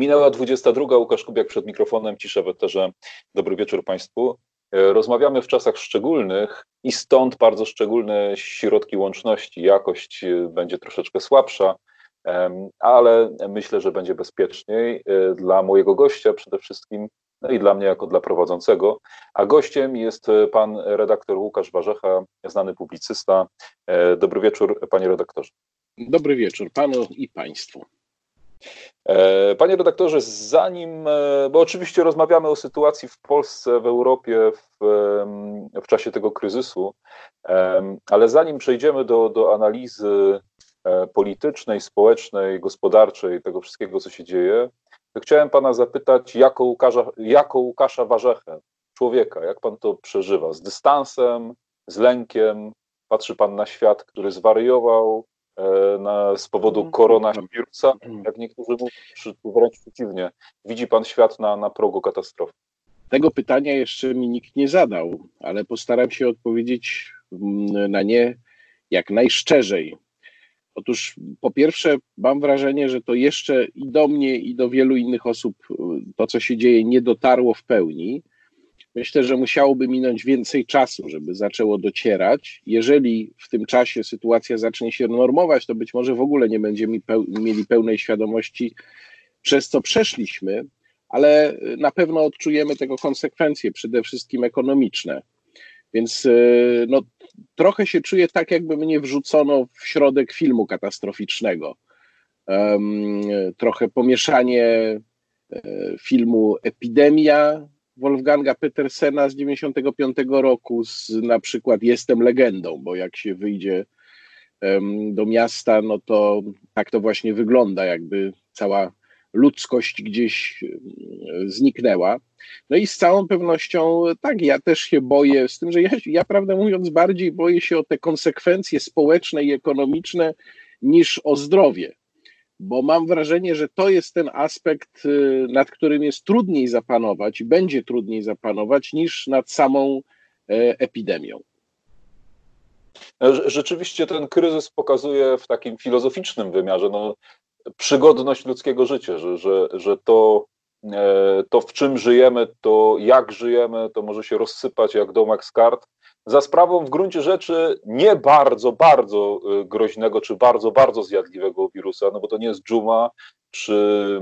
Minęła 22. Łukasz Kubiak przed mikrofonem, cisza w eterze. Dobry wieczór Państwu. E, rozmawiamy w czasach szczególnych i stąd bardzo szczególne środki łączności. Jakość e, będzie troszeczkę słabsza, ale myślę, że będzie bezpieczniej e, dla mojego gościa przede wszystkim, no i dla mnie jako dla prowadzącego. A gościem jest pan redaktor Łukasz Warzecha, znany publicysta. Dobry wieczór, panie redaktorze. Dobry wieczór panu i państwu. E, panie redaktorze, zanim, e, bo oczywiście rozmawiamy o sytuacji w Polsce, w Europie w, w czasie tego kryzysu, ale zanim przejdziemy do, do analizy e, politycznej, społecznej, gospodarczej, tego wszystkiego, co się dzieje, chciałem pana zapytać, jako Łukasza, jako Łukasza Warzechę, człowieka, jak pan to przeżywa? Z dystansem, z lękiem? Patrzy pan na świat, który zwariował, na, z powodu mhm. koronawirusa, mhm. jak niektórzy mówią, czy wręcz przeciwnie. Widzi pan świat na, na progu katastrofy? Tego pytania jeszcze mi nikt nie zadał, ale postaram się odpowiedzieć mm, na nie jak najszczerzej. Otóż po pierwsze, mam wrażenie, że to jeszcze i do mnie, i do wielu innych osób to, co się dzieje, nie dotarło w pełni. Myślę, że musiałoby minąć więcej czasu, żeby zaczęło docierać. Jeżeli w tym czasie sytuacja zacznie się normować, to być może w ogóle nie będziemy mieli pełnej świadomości, przez co przeszliśmy, ale na pewno odczujemy tego konsekwencje, przede wszystkim ekonomiczne. Więc e, no, trochę się czuję tak, jakby mnie wrzucono w środek filmu katastroficznego. Um, trochę pomieszanie e, filmu Epidemia Wolfganga Petersena z 95 roku, z na przykład Jestem legendą, bo jak się wyjdzie do miasta, no to tak to właśnie wygląda, jakby cała ludzkość gdzieś zniknęła. No i z całą pewnością tak, ja też się boję, z tym, że ja, ja prawdę mówiąc bardziej boję się o te konsekwencje społeczne i ekonomiczne niż o zdrowie bo mam wrażenie, że to jest ten aspekt, y, nad którym jest trudniej zapanować i będzie trudniej zapanować niż nad samą e, epidemią. Rzeczywiście ten kryzys pokazuje w takim filozoficznym wymiarze no, przygodność ludzkiego życia, że, że, że to, e, to, w czym żyjemy, to jak żyjemy, to może się rozsypać jak domek z kart, za sprawą w gruncie rzeczy nie bardzo, bardzo y, groźnego, czy bardzo, bardzo zjadliwego wirusa, no bo to nie jest dżuma, czy,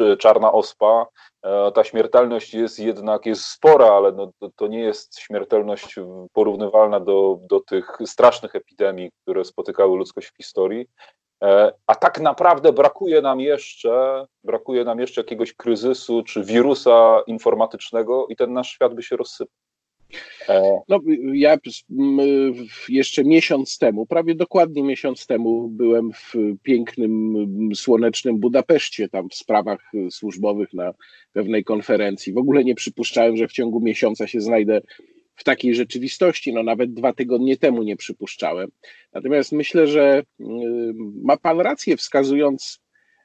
e, czarna ospa. E, ta śmiertelność jest jednak jest spora, ale no, to, to, nie jest śmiertelność porównywalna do, do tych strasznych epidemii, które spotykały ludzkość w historii. E, a tak naprawdę brakuje nam jeszcze, brakuje nam jeszcze jakiegoś kryzysu czy wirusa informatycznego i ten nasz świat by się rozsypał. E, no, ja jeszcze miesiąc temu, prawie dokładnie miesiąc temu, byłem w pięknym, słonecznym Budapeszcie, tam w sprawach służbowych na pewnej konferencji. W ogóle nie przypuszczałem, że w ciągu miesiąca się znajdę w takiej rzeczywistości. No, nawet dwa tygodnie temu nie przypuszczałem. Natomiast myślę, że ma Pan rację, wskazując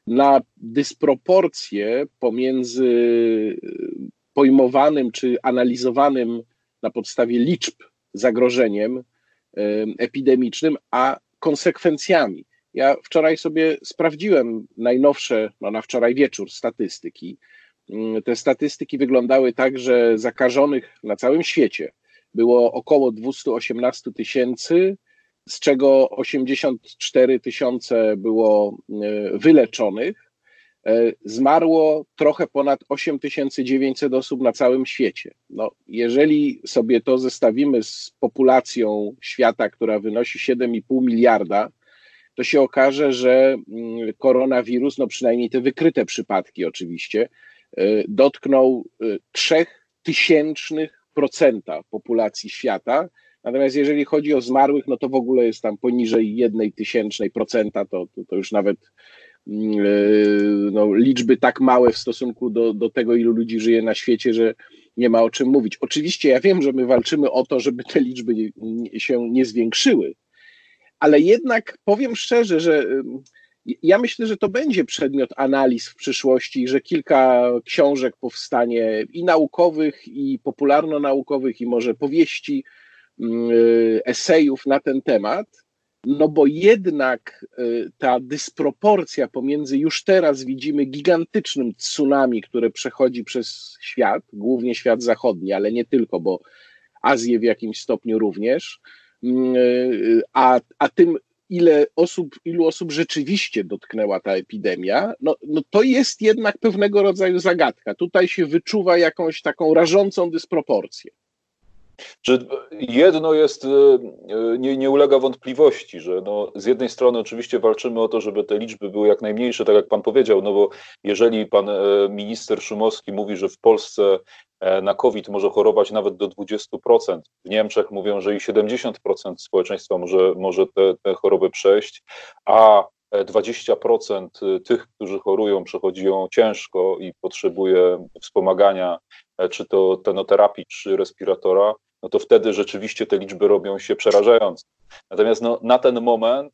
na dysproporcje pomiędzy pojmowanym czy analizowanym na podstawie liczb zagrożeniem epidemicznym, a konsekwencjami. Ja wczoraj sobie sprawdziłem najnowsze, no na wczoraj wieczór, statystyki. Mm, te statystyki wyglądały tak, że zakażonych na całym świecie było około 218 tysięcy, z czego 84 tysiące było wyleczonych, zmarło trochę ponad 8900 osób na całym świecie. No, jeżeli sobie to zestawimy z populacją świata, która wynosi 7,5 miliarda, to się okaże, że mm, koronawirus, no przynajmniej te wykryte przypadki oczywiście, e, dotknął 3 e, tysięcznych procenta populacji świata. Natomiast jeżeli chodzi o zmarłych, no to w ogóle jest tam poniżej jednej tysięcznej procenta, to, to, to już nawet e, no, liczby tak małe w stosunku do, do tego, ilu ludzi żyje na świecie, że nie ma o czym mówić. Oczywiście ja wiem, że my walczymy o to, żeby te liczby się nie zwiększyły, ale jednak powiem szczerze, że ja myślę, że to będzie przedmiot analiz w przyszłości, że kilka książek powstanie i naukowych, i popularno-naukowych, i może powieści, mm, e, esejów na ten temat no bo jednak y, ta dysproporcja pomiędzy już teraz widzimy gigantycznym tsunami, które przechodzi przez świat, głównie świat zachodni, ale nie tylko, bo Azję w jakimś stopniu również, mm, y, a, a tym, ile osób, ilu osób rzeczywiście dotknęła ta epidemia, no, no to jest jednak pewnego rodzaju zagadka. Tutaj się wyczuwa jakąś taką rażącą dysproporcję. Czy jedno jest, e, nie, nie ulega wątpliwości, że no, z jednej strony oczywiście walczymy o to, żeby te liczby były jak najmniejsze, tak jak pan powiedział, no bo jeżeli pan e, minister Szumowski mówi, że w Polsce e, na COVID może chorować nawet do 20%, w Niemczech mówią, że i 70% społeczeństwa może, może te, te choroby przejść, a 20% tych, którzy chorują, przechodzi ją ciężko i potrzebuje wspomagania, czy to tenoterapii, czy respiratora, no to wtedy rzeczywiście te liczby robią się przerażające. Natomiast no, na ten moment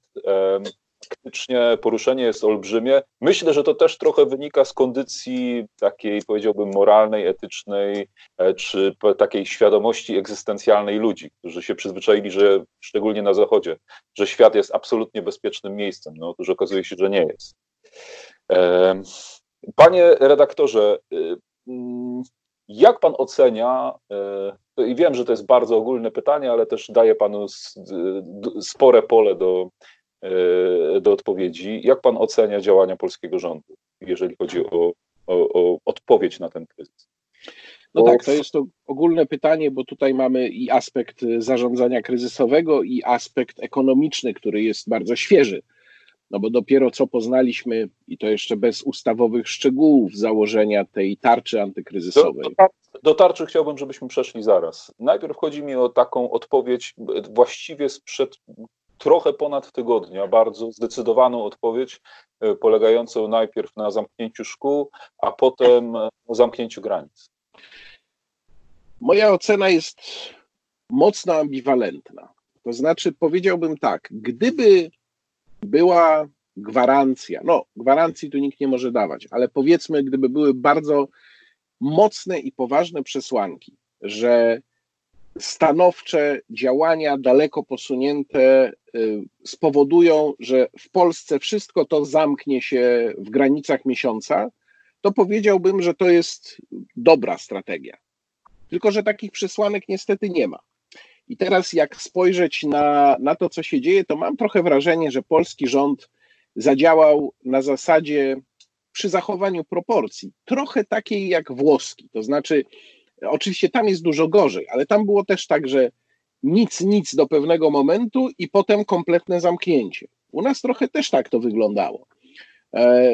faktycznie poruszenie jest olbrzymie. Myślę, że to też trochę wynika z kondycji takiej, powiedziałbym, moralnej, etycznej, e, czy takiej świadomości egzystencjalnej ludzi, którzy się przyzwyczaili, że szczególnie na Zachodzie, że świat jest absolutnie bezpiecznym miejscem. No, otóż okazuje się, że nie jest. Panie redaktorze, y, mm, jak pan ocenia, e, i wiem, że to jest bardzo ogólne pytanie, ale też daje panu spore pole do, e, do odpowiedzi. Jak pan ocenia działania polskiego rządu, jeżeli chodzi o, o, o odpowiedź na ten kryzys? No bo... tak, to jest to ogólne pytanie, bo tutaj mamy i aspekt zarządzania kryzysowego, i aspekt ekonomiczny, który jest bardzo świeży no bo dopiero co poznaliśmy, i to jeszcze bez ustawowych szczegółów założenia tej tarczy antykryzysowej. Do, do, do tarczy chciałbym, żebyśmy przeszli zaraz. Najpierw chodzi mi o taką odpowiedź właściwie sprzed trochę ponad tygodnia, bardzo zdecydowaną odpowiedź, e, polegającą najpierw na zamknięciu szkół, a potem na zamknięciu granic. Moja ocena jest mocno ambiwalentna. To znaczy, powiedziałbym tak, gdyby była gwarancja, no gwarancji tu nikt nie może dawać, ale powiedzmy, gdyby były bardzo mocne i poważne przesłanki, że stanowcze działania daleko posunięte y, spowodują, że w Polsce wszystko to zamknie się w granicach miesiąca, to powiedziałbym, że to jest dobra strategia. Tylko, że takich przesłanek niestety nie ma. I teraz, jak spojrzeć na, na to, co się dzieje, to mam trochę wrażenie, że polski rząd zadziałał na zasadzie przy zachowaniu proporcji, trochę takiej jak włoski. To znaczy, oczywiście tam jest dużo gorzej, ale tam było też tak, że nic, nic do pewnego momentu i potem kompletne zamknięcie. U nas trochę też tak to wyglądało. E,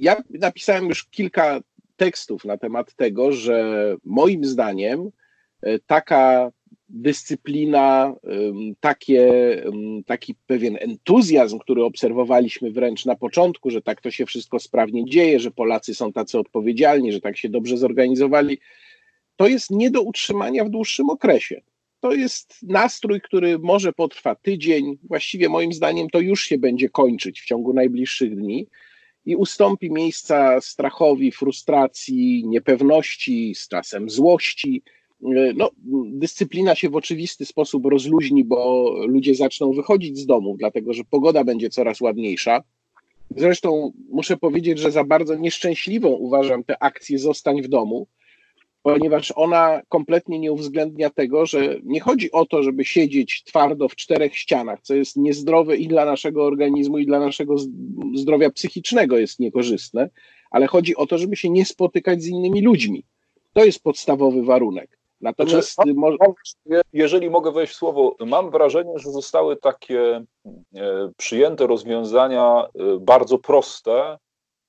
ja napisałem już kilka tekstów na temat tego, że moim zdaniem e, taka dyscyplina, takie, taki pewien entuzjazm, który obserwowaliśmy wręcz na początku, że tak to się wszystko sprawnie dzieje, że Polacy są tacy odpowiedzialni, że tak się dobrze zorganizowali, to jest nie do utrzymania w dłuższym okresie. To jest nastrój, który może potrwa tydzień, właściwie moim zdaniem to już się będzie kończyć w ciągu najbliższych dni i ustąpi miejsca strachowi, frustracji, niepewności, z czasem złości, no, dyscyplina się w oczywisty sposób rozluźni, bo ludzie zaczną wychodzić z domu, dlatego że pogoda będzie coraz ładniejsza. Zresztą muszę powiedzieć, że za bardzo nieszczęśliwą uważam tę akcję Zostań w domu, ponieważ ona kompletnie nie uwzględnia tego, że nie chodzi o to, żeby siedzieć twardo w czterech ścianach, co jest niezdrowe i dla naszego organizmu, i dla naszego zdrowia psychicznego jest niekorzystne, ale chodzi o to, żeby się nie spotykać z innymi ludźmi. To jest podstawowy warunek. Natomiast znaczy, jeżeli mogę wejść w słowo, mam wrażenie, że zostały takie e, przyjęte rozwiązania e, bardzo proste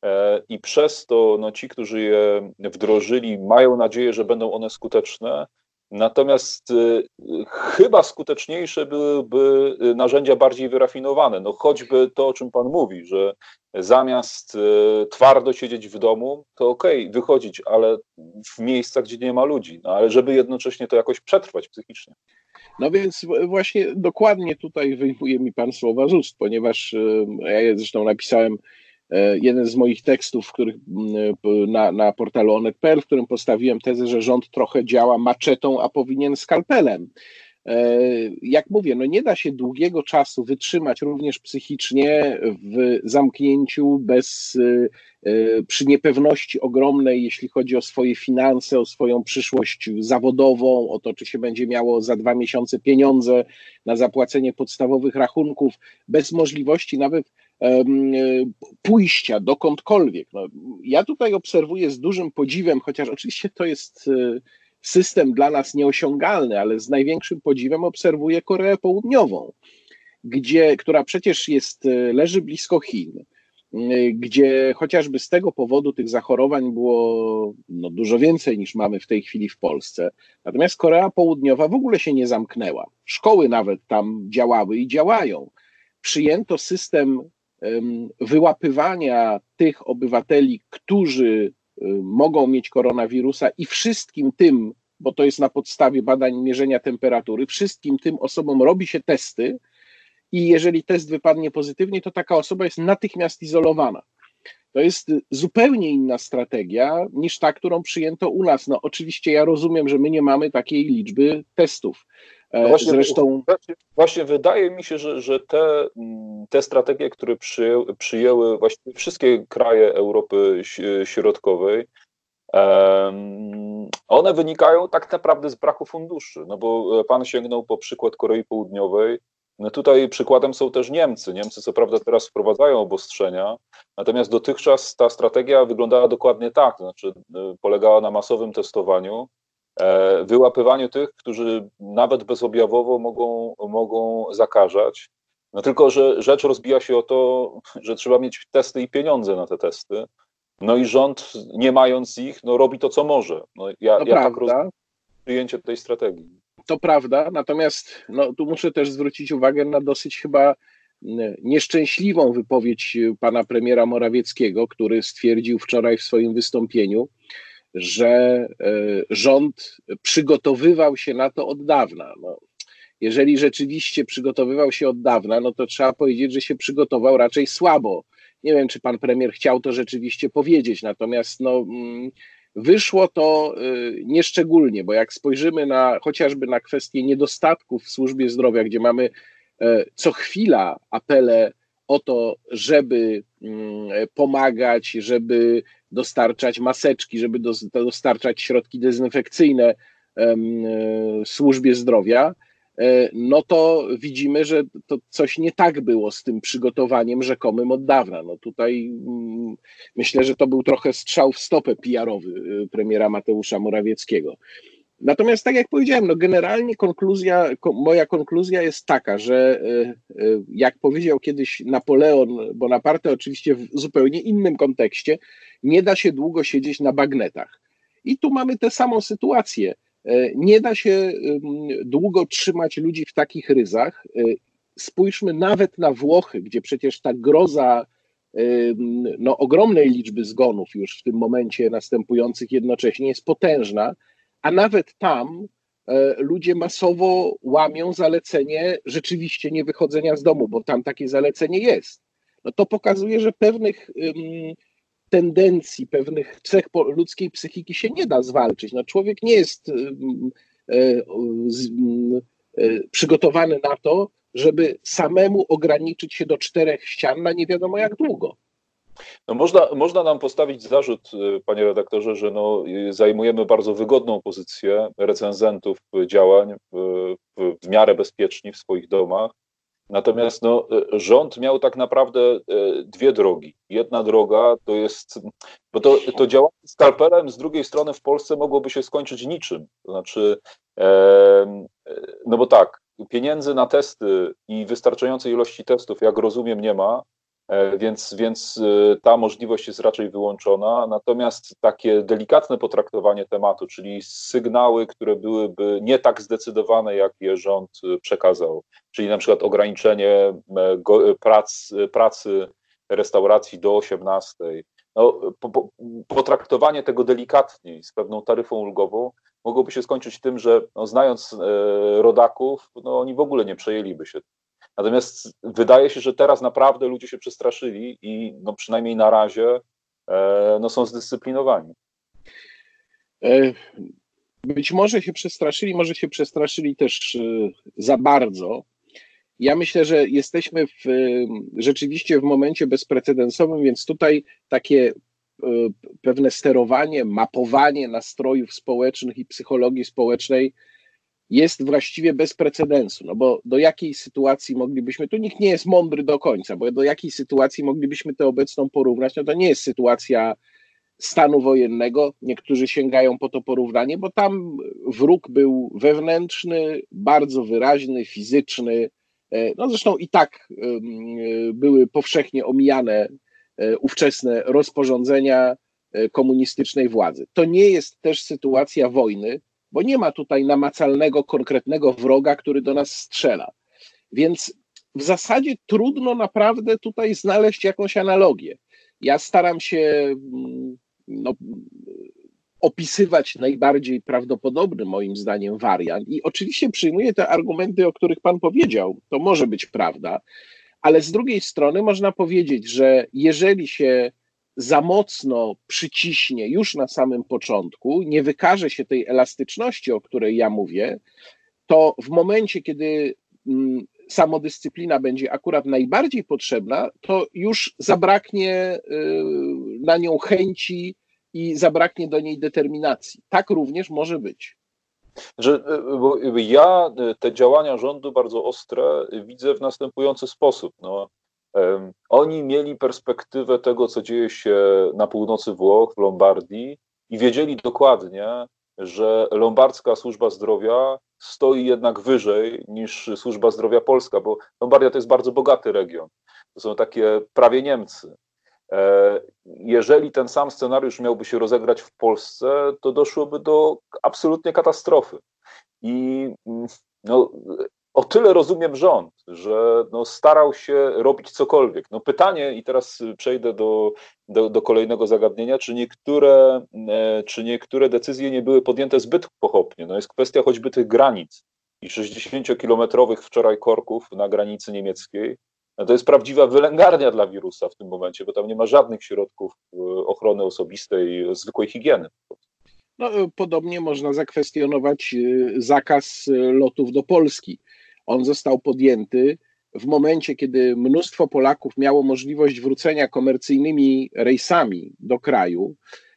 e, i przez to no, ci, którzy je wdrożyli, mają nadzieję, że będą one skuteczne. Natomiast chyba skuteczniejsze byłyby narzędzia bardziej wyrafinowane. No choćby to, o czym Pan mówi, że zamiast e, twardo siedzieć w domu, to okej, okay, wychodzić, ale w miejscach, gdzie nie ma ludzi, no ale żeby jednocześnie to jakoś przetrwać psychicznie. No więc właśnie dokładnie tutaj wyjmuje mi Pan słowa z ust, ponieważ ja zresztą napisałem jeden z moich tekstów, których, na, na portalu onet.pl, w którym postawiłem tezę, że rząd trochę działa maczetą, a powinien skalpelem. E, jak mówię, no nie da się długiego czasu wytrzymać również psychicznie w zamknięciu bez, e, e, przy niepewności ogromnej, jeśli chodzi o swoje finanse, o swoją przyszłość zawodową, o to, czy się będzie miało za dwa miesiące pieniądze na zapłacenie podstawowych rachunków, bez możliwości nawet pójścia dokądkolwiek. No, ja tutaj obserwuję z dużym podziwem, chociaż oczywiście to jest system dla nas nieosiągalny, ale z największym podziwem obserwuję Koreę Południową, gdzie, która przecież jest, e, leży blisko Chin, e, gdzie chociażby z tego powodu tych zachorowań było no, dużo więcej niż mamy w tej chwili w Polsce. Natomiast Korea Południowa w ogóle się nie zamknęła. Szkoły nawet tam działały i działają. Przyjęto system wyłapywania tych obywateli, którzy Y, mogą mieć koronawirusa i wszystkim tym, bo to jest na podstawie badań mierzenia temperatury, wszystkim tym osobom robi się testy i jeżeli test wypadnie pozytywnie, to taka osoba jest natychmiast izolowana. To jest zupełnie inna strategia niż ta, którą przyjęto u nas. No oczywiście ja rozumiem, że my nie mamy takiej liczby testów. E, no właśnie, Zresztą... właśnie wydaje mi się, że, że te, mm, te strategie, które przyjęły, przyjęły właściwie wszystkie kraje Europy Środkowej, one wynikają tak naprawdę z braku funduszy. No bo pan sięgnął po przykład Korei Południowej. No tutaj przykładem są też Niemcy. Niemcy co prawda teraz wprowadzają obostrzenia, natomiast dotychczas ta strategia wyglądała dokładnie tak, to znaczy e, polegała na masowym testowaniu, E, wyłapywaniu tych, którzy nawet bezobjawowo mogą, mogą zakażać. No tylko, że rzecz rozbija się o to, że trzeba mieć testy i pieniądze na te testy. No i rząd, nie mając ich, no robi to, co może. No ja, ja tak rozumiem przyjęcie tej strategii. To prawda, natomiast no, tu muszę też zwrócić uwagę na dosyć chyba nieszczęśliwą wypowiedź pana premiera Morawieckiego, który stwierdził wczoraj w swoim wystąpieniu, że e, rząd przygotowywał się na to od dawna. No, jeżeli rzeczywiście przygotowywał się od dawna, no to trzeba powiedzieć, że się przygotował raczej słabo. Nie wiem, czy pan premier chciał to rzeczywiście powiedzieć, natomiast no, mm, wyszło to e, nieszczególnie, bo jak spojrzymy na chociażby na kwestię niedostatków w służbie zdrowia, gdzie mamy e, co chwila apele o to, żeby mm, pomagać, żeby dostarczać maseczki, żeby dostarczać środki dezynfekcyjne e, służbie zdrowia, e, no to widzimy, że to coś nie tak było z tym przygotowaniem rzekomym od dawna. No tutaj mm, myślę, że to był trochę strzał w stopę PR-owy e, premiera Mateusza Morawieckiego. Natomiast tak jak powiedziałem, no generalnie konkluzja, moja konkluzja jest taka, że jak powiedział kiedyś Napoleon Bonaparte, oczywiście w zupełnie innym kontekście, nie da się długo siedzieć na bagnetach. I tu mamy tę samą sytuację. E, nie da się długo trzymać ludzi w takich ryzach. E, spójrzmy nawet na Włochy, gdzie przecież ta groza no, ogromnej liczby zgonów już w tym momencie następujących jednocześnie jest potężna, a nawet tam e, ludzie masowo łamią zalecenie rzeczywiście nie wychodzenia z domu, bo tam takie zalecenie jest. No to pokazuje, że pewnych tendencji, pewnych cech ludzkiej psychiki się nie da zwalczyć. No, człowiek nie jest e, e, przygotowany na to, żeby samemu ograniczyć się do czterech ścian na nie wiadomo jak długo. No można, można nam postawić zarzut, e, panie redaktorze, że no, zajmujemy bardzo wygodną pozycję recenzentów działań w, w miarę bezpieczni w swoich domach, Natomiast no, e, rząd miał tak naprawdę dwie drogi. Jedna droga to jest, bo to, to działanie skalpelem z drugiej strony w Polsce mogłoby się skończyć niczym. To znaczy, e, no bo tak, pieniędzy na testy i wystarczającej ilości testów, jak rozumiem, nie ma. E, więc, więc e, ta możliwość jest raczej wyłączona. Natomiast takie delikatne potraktowanie tematu, czyli sygnały, które byłyby nie tak zdecydowane, jak je rząd e, przekazał, czyli na przykład ograniczenie prac, pracy restauracji do 18. No, potraktowanie tego delikatniej, z pewną taryfą ulgową, mogłoby się skończyć tym, że no, znając rodaków, no, oni w ogóle nie przejęliby się Natomiast wydaje się, że teraz naprawdę ludzie się przestraszyli i no przynajmniej na razie e, no są zdyscyplinowani. E, być może się przestraszyli, może się przestraszyli też za bardzo. Ja myślę, że jesteśmy w, rzeczywiście w momencie bezprecedensowym, więc tutaj takie pewne sterowanie, mapowanie nastrojów społecznych i psychologii społecznej jest właściwie bez precedensu, no bo do jakiej sytuacji moglibyśmy, tu nikt nie jest mądry do końca, bo do jakiej sytuacji moglibyśmy tę obecną porównać, no to nie jest sytuacja stanu wojennego, niektórzy sięgają po to porównanie, bo tam wróg był wewnętrzny, bardzo wyraźny, fizyczny, e, no zresztą i tak były powszechnie omijane e, ówczesne rozporządzenia e, komunistycznej władzy. To nie jest też sytuacja wojny, bo nie ma tutaj namacalnego, konkretnego wroga, który do nas strzela. Więc w zasadzie trudno naprawdę tutaj znaleźć jakąś analogię. Ja staram się mm, no, opisywać najbardziej prawdopodobny, moim zdaniem, wariant. I oczywiście przyjmuję te argumenty, o których Pan powiedział. To może być prawda, ale z drugiej strony można powiedzieć, że jeżeli się za mocno przyciśnie już na samym początku, nie wykaże się tej elastyczności, o której ja mówię, to w momencie, kiedy mm, samodyscyplina będzie akurat najbardziej potrzebna, to już zabraknie y, na nią chęci i zabraknie do niej determinacji. Tak również może być. Że, y, ja te działania rządu bardzo ostre widzę w następujący sposób. No, oni mieli perspektywę tego, co dzieje się na północy Włoch, w Lombardii i wiedzieli dokładnie, że lombardzka służba zdrowia stoi jednak wyżej niż służba zdrowia polska, bo Lombardia to jest bardzo bogaty region. To są takie prawie Niemcy. E, jeżeli ten sam scenariusz miałby się rozegrać w Polsce, to doszłoby do absolutnie katastrofy. I mm, no, o tyle rozumiem rząd, że no starał się robić cokolwiek. No pytanie, i teraz przejdę do, do, do, kolejnego zagadnienia, czy niektóre, e, czy niektóre decyzje nie były podjęte zbyt pochopnie. No jest kwestia choćby tych granic i 60-kilometrowych wczoraj korków na granicy niemieckiej. No to jest prawdziwa wylęgarnia dla wirusa w tym momencie, bo tam nie ma żadnych środków e, ochrony osobistej, zwykłej higieny. No, podobnie można zakwestionować e, zakaz lotów do Polski on został podjęty w momencie, kiedy mnóstwo Polaków miało możliwość wrócenia komercyjnymi rejsami do kraju.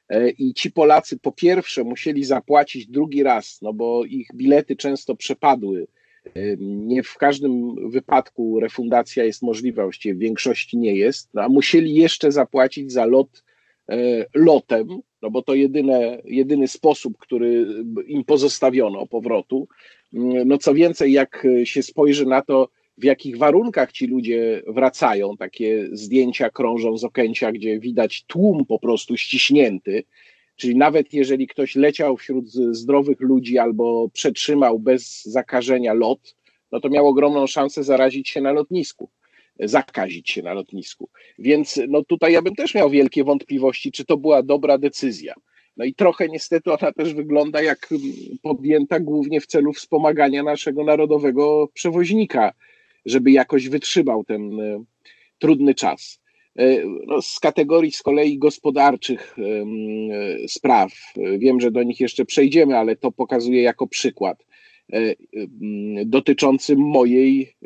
E, I ci Polacy po pierwsze musieli zapłacić drugi raz, no bo ich bilety często przepadły. E, nie w każdym wypadku refundacja jest możliwa, właściwie w większości nie jest, no a musieli jeszcze zapłacić za lot e, lotem, no bo to jedyne, jedyny sposób, który im pozostawiono powrotu. No co więcej, jak się spojrzy na to, w jakich warunkach ci ludzie wracają, takie zdjęcia krążą z Okęcia, gdzie widać tłum po prostu ściśnięty, czyli nawet jeżeli ktoś leciał wśród zdrowych ludzi albo przetrzymał bez zakażenia lot, no to miał ogromną szansę zarazić się na lotnisku, zakazić się na lotnisku. Więc no tutaj ja bym też miał wielkie wątpliwości, czy to była dobra decyzja. No i trochę niestety ona też wygląda jak podjęta głównie w celu wspomagania naszego narodowego przewoźnika, żeby jakoś wytrzymał ten e, trudny czas. E, no, z kategorii z kolei gospodarczych e, spraw, wiem, że do nich jeszcze przejdziemy, ale to pokazuję jako przykład dotyczący mojej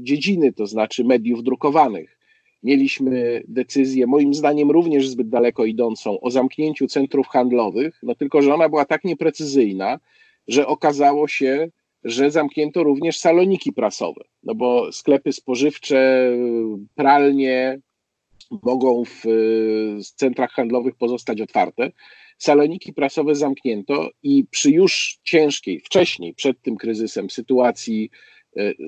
dziedziny, to znaczy mediów drukowanych. Mieliśmy decyzję, moim zdaniem również zbyt daleko idącą, o zamknięciu centrów handlowych, no tylko że ona była tak nieprecyzyjna, że okazało się, że zamknięto również saloniki prasowe, no bo sklepy spożywcze, pralnie mogą w centrach handlowych pozostać otwarte. Saloniki prasowe zamknięto i przy już ciężkiej, wcześniej, przed tym kryzysem, sytuacji